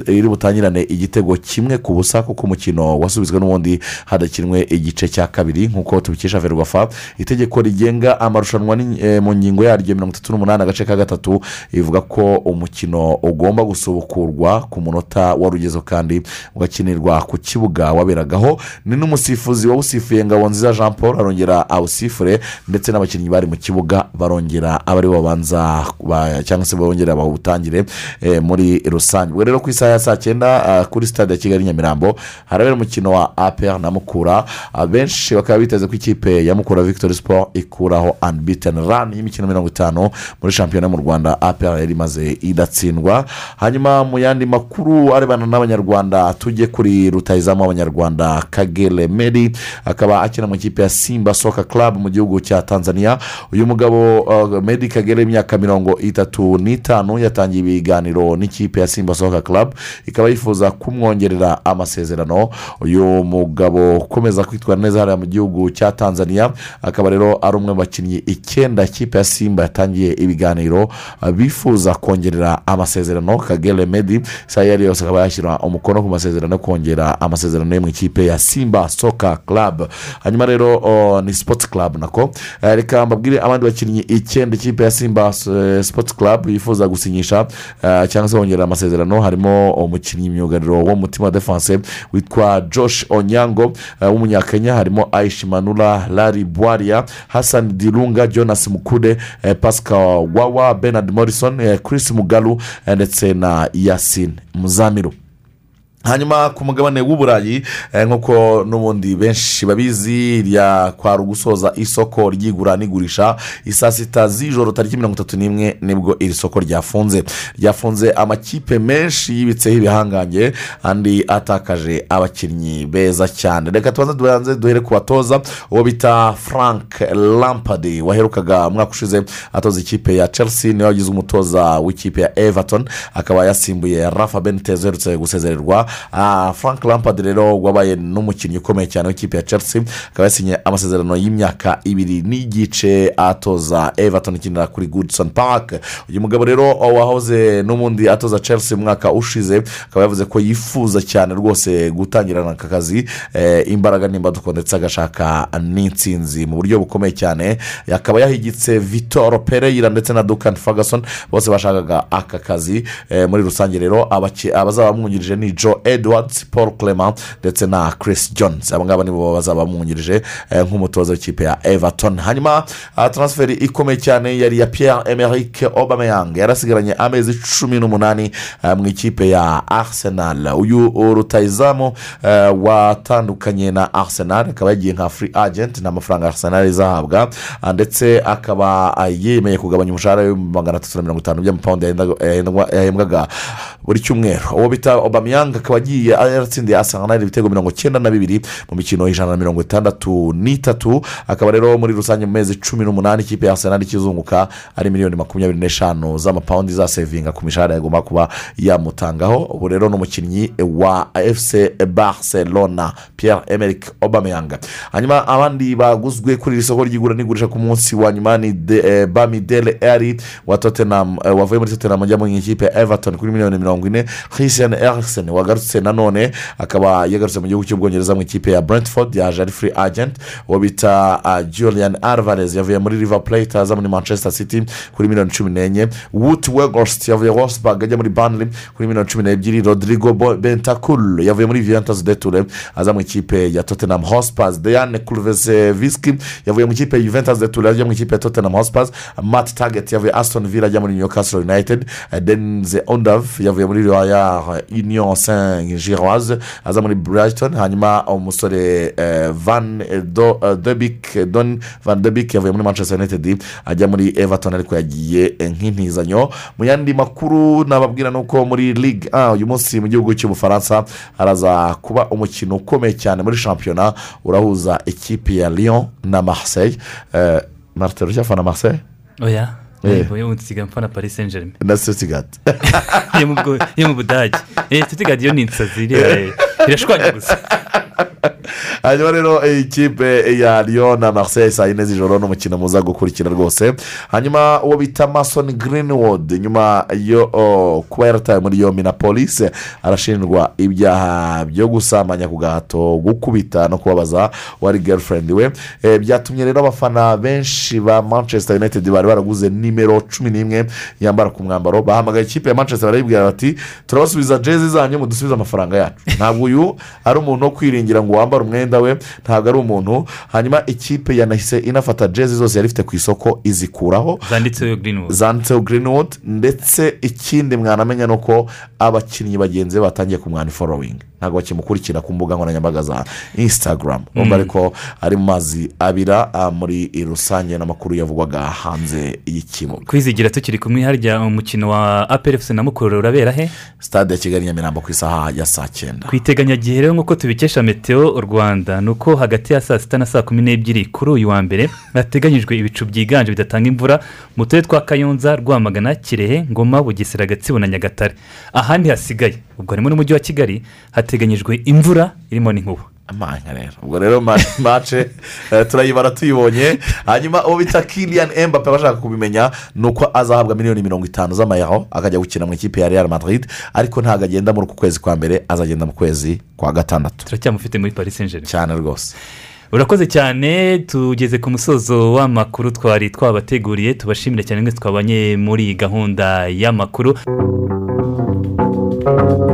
iri butangirane igitego kimwe ku busa kuko umukino wasubitswe n'ubundi hadakinwe igice cya kabiri nk'uko tubikesha ferwafa itegeko rigenga amarushanwa eh, mu ngingo yaryo mirongo itatu n'umunani agace ka gatatu ivuga ko umukino ugomba gusubukurwa ku munota warugezeho kandi ugakinirwa ku kibuga waberagaho. Ni n'umusifuzi wawusifuye ngabonziza jean paul arongera awusifure ndetse n'abakinnyi bari mu kibuga barongera aba ari bo babanza ba- cyangwa se bongera bawutangire eh, muri rusange. Ubwo rero ku isaha ya saa cyenda kuri stade ya kigali nyamirambo harabera umukino wa apr na mukura abenshi bakaba biteze ko ikipe ya mukura victory sport ikuraho unbeaten run y'imikino mirongo itanu muri shampiyona mu rwanda apr yari imaze idatsindwa. Hanyuma mu yandi makuru arebana n'abanyarwanda tujye kuri rutayizamu w'abanyarwanda kagere meri akaba akina mu ikipe ya simba soka club mu gihugu cya tanzania. Uyu mugabo uh, medi kagere imyaka mirongo itatu n'itanu yatangiye ibiganiro n'ikipe ya simba soka club ikaba yifuza kumwongerera amasezerano. Uyu mugabo ukomeza kwitwara neza hariya mu gihugu cya tanzania. Akaba rero ari umwe mu bakinnyi icyenda ikipe ya simba yatangiye ibiganiro uh, bifuza kongerera amasezerano. Kagere medi isaha iyo ari yo yose akaba yashyira umukono ku masezerano yo kongera amasezerano ye mu ikipe ya simba soka club. Hanyuma rero uh, ni sports club nako. Eh, reka mbabwire abandi bakinnyi icyenda ikipe ya simba sports club yifuza gusinyisha cyangwa se kongerera amasezerano. Harimo umukinnyi myugariro w'umutima wa defense witwa josh onyango. W'umunyakenya harimo aishi manura lari bwaria hassan dirunga jonas mukude eh, pascal wawa bernard morrison eh, chris mugaru eh, ndetse na yasin muzamiru. Hanyuma ku mugabane w'uburayi eh, nk'uko n'ubundi benshi babizi rya kwari ugusoza isoko ry'igura n'igurisha isaa sita z'ijoro tariki mirongo itatu n'imwe ni bwo iri soko ryafunze. Ryafunze amakipe menshi yibitseho ibihangange andi atakaje abakinnyi beza cyane. Reka tubanze tubanze duhere ku batoza uwo bita frank lampard waherukaga umwaka ushize atoza ikipe ya chelsea ni we wagize umutoza w'ikipe ya everton akaba yasimbuye rafa benitez uherutse gusezererwa frank lampard rero wabaye n'umukinnyi ukomeye cyane w'ikipe ya chelsea akaba yasinye amasezerano y'imyaka ibiri n'igice atoza everton ikinira kuri goodson park. Uyu mugabo rero wahoze n'ubundi atoza chelsea umwaka ushize akaba yavuze ko yifuza cyane rwose gutangirana aka kazi eh, imbaraga n'imbaduko ndetse agashaka n'insinzi mu buryo bukomeye cyane. Akaba yahigitse vitor pereira ndetse na dukan ferguson bose bashakaga aka kazi eh, muri rusange rero abazaba bamwungirije ni joe edwards paul clement ndetse na chris jones. Aba ngaba nibo bazaba bamwungirije eh, nk'umutoza w'ikipe ya everton. Hanyuma ah, transferi ikomeye cyane yari ya pierre emerick obameyang yarasigaranye amezi cumi n'umunani eh, mu ikipe ya arsenal. Uyu rutayizamu eh, watandukanye na arsenal akaba yagiye nka free agent ni amafaranga arsenal izahabwa ah, ndetse akaba ah, yemeye kugabanya umushahara w'ibihumbi magana atatu na mirongo itanu by'amapawundi yahembwaga buri cyumweru. Uwo bita obameyang akaba agiye yaratsindiye arsenal ibitego mirongo icyenda na bibiri mu mikino ijana na mirongo itandatu n'itatu. Akaba rero muri rusange mu mezi cumi n'umunani ikipe ya arsenal ikizunguka ari miliyoni makumyabiri n'eshanu z'amapawundi zasevinga ku mishahara yagomba kuba yamutangaho. Ubu rero ni umukinnyi wa fc barcelona pierre emerick obameyang hanyuma abandi baguzwe kuri iri soko ry'igura n'igurisha ku munsi wa nyuma ni de, eh, bamidele eri wa tottenham eh, wavuye muri tottenham ajya mu ikipe ya everton kuri miliyoni mirongo ine. Christian eriksen wagarutse nanone akaba yagarutse mu gihugu cy'ubwongereza mu ikipe ya brentford yaje ari free agent uwo bita uh, julian alvarez. Yavuye muri river plate aza muri manchester city kuri miliyoni cumi n'enye. Wood wegost yavuye wolfsburg ajya muri banley kuri miliyoni cumi n'ebyiri. Rodrigo bentakul yavuye muri viyantazi de ture aza mu ikipe ya tottenham hotspurs diane kurveseviski yavuye mu ikipe ya juventus de ture ajya mu ikipe ya tottenham hotspurs matt target yavuye aston villa ajya muri newcastle united. Denze ondav yavuye muri royal union saint giroise aza muri brighton hanyuma umusore eh, van eh, do eh, debik don van debik yavuye muri manchester united ajya muri everton ariko yagiye nk'intizanyo mu yandi makuru nababwira ni uko muri ligue 1 uyu munsi mu gihugu cy'ubufaransa haraza kuba umukino ukomeye cyane muri shampiyona urahuza ikipe ya lyon na marseille. Marite rucyafana marseille? Eh. yo nsiga mfana paris saint germain na sotigati yo mu budage. Eh tutigadi yo ni insazi eh, irashwanyaguza hanyuma rero eh, ikipe ya Lyon na marseille saa yine z'ijoro n'umukino muza gukurikira rwose. Hanyuma uwo bita mason greenwood nyuma yo kuba yaratawe muri yombi na polisi arashinjwa ibyaha byo gusambanya ku gahato gukubita no kubabaza wari girlfriend we. Eh, byatumye rero abafana benshi ba manchester united bari baraguze nimero cumi n'imwe yambara ku mwambaro. Bahamagaye ikipe ya manchester barayibwira bati turabasubiza jezi zanyu mudusubize amafaranga yacu. Ntabwo uyu ari umuntu wo kwiringira ngo wambare umwenda we ntabwo ari umuntu. Hanyuma ikipe yanahise inafata jezi zose yari ifite ku isoko izikuraho. Zanditseho greenwood. Ndetse ikindi mwanamenya ni uko abakinnyi bagenzi be batangiye kumwana forowingi ntabwo bakimukurikira ku mbuga nkoranyambaga za instagram. Urumva Mm. ariko ari mu mazi abira muri rusange n'amakuru yavugwaga hanze y'ikibuga. Kwizigira tukiri kumwe harya umukino wa aperefusi na mukuru urabera he? Stade ya kigali nyamirambo ku isaha ya saa cyenda. Ku iteganyagihe rero nk'uko tubikesha meteo rwanda ni uko hagati ya saa sita na saa kumi n'ebyiri kuri uyu wa mbere hateganyijwe ibicu byiganje bidatanga imvura mu turere twa kayonza rwamagana kirehe ngoma bugesera gatsibo na nyagatare. Ahandi hasigaye ubwo harimo n'umujyi wa kigali hateganyijwe imvura irimo n'inkuba. Amanya rero ubwo rero ma- mace turayibara tuyibonye hanyuma uwo bita kilian embape abashaka kubimenya ni uko azahabwa miliyoni mirongo itanu z'amayero akajya gukina mu ikipe ya real madrid. Ariko ntabwo agenda muri uku kwezi kwa mbere azagenda mu kwezi kwa gatandatu turacyamufite muri paris saint germain cyane rwose urakoze cyane tugeze ku musozo w'amakuru twari twabateguriye tubashimire cyane twabanye muri iyi gahunda y'amakuru. Thank.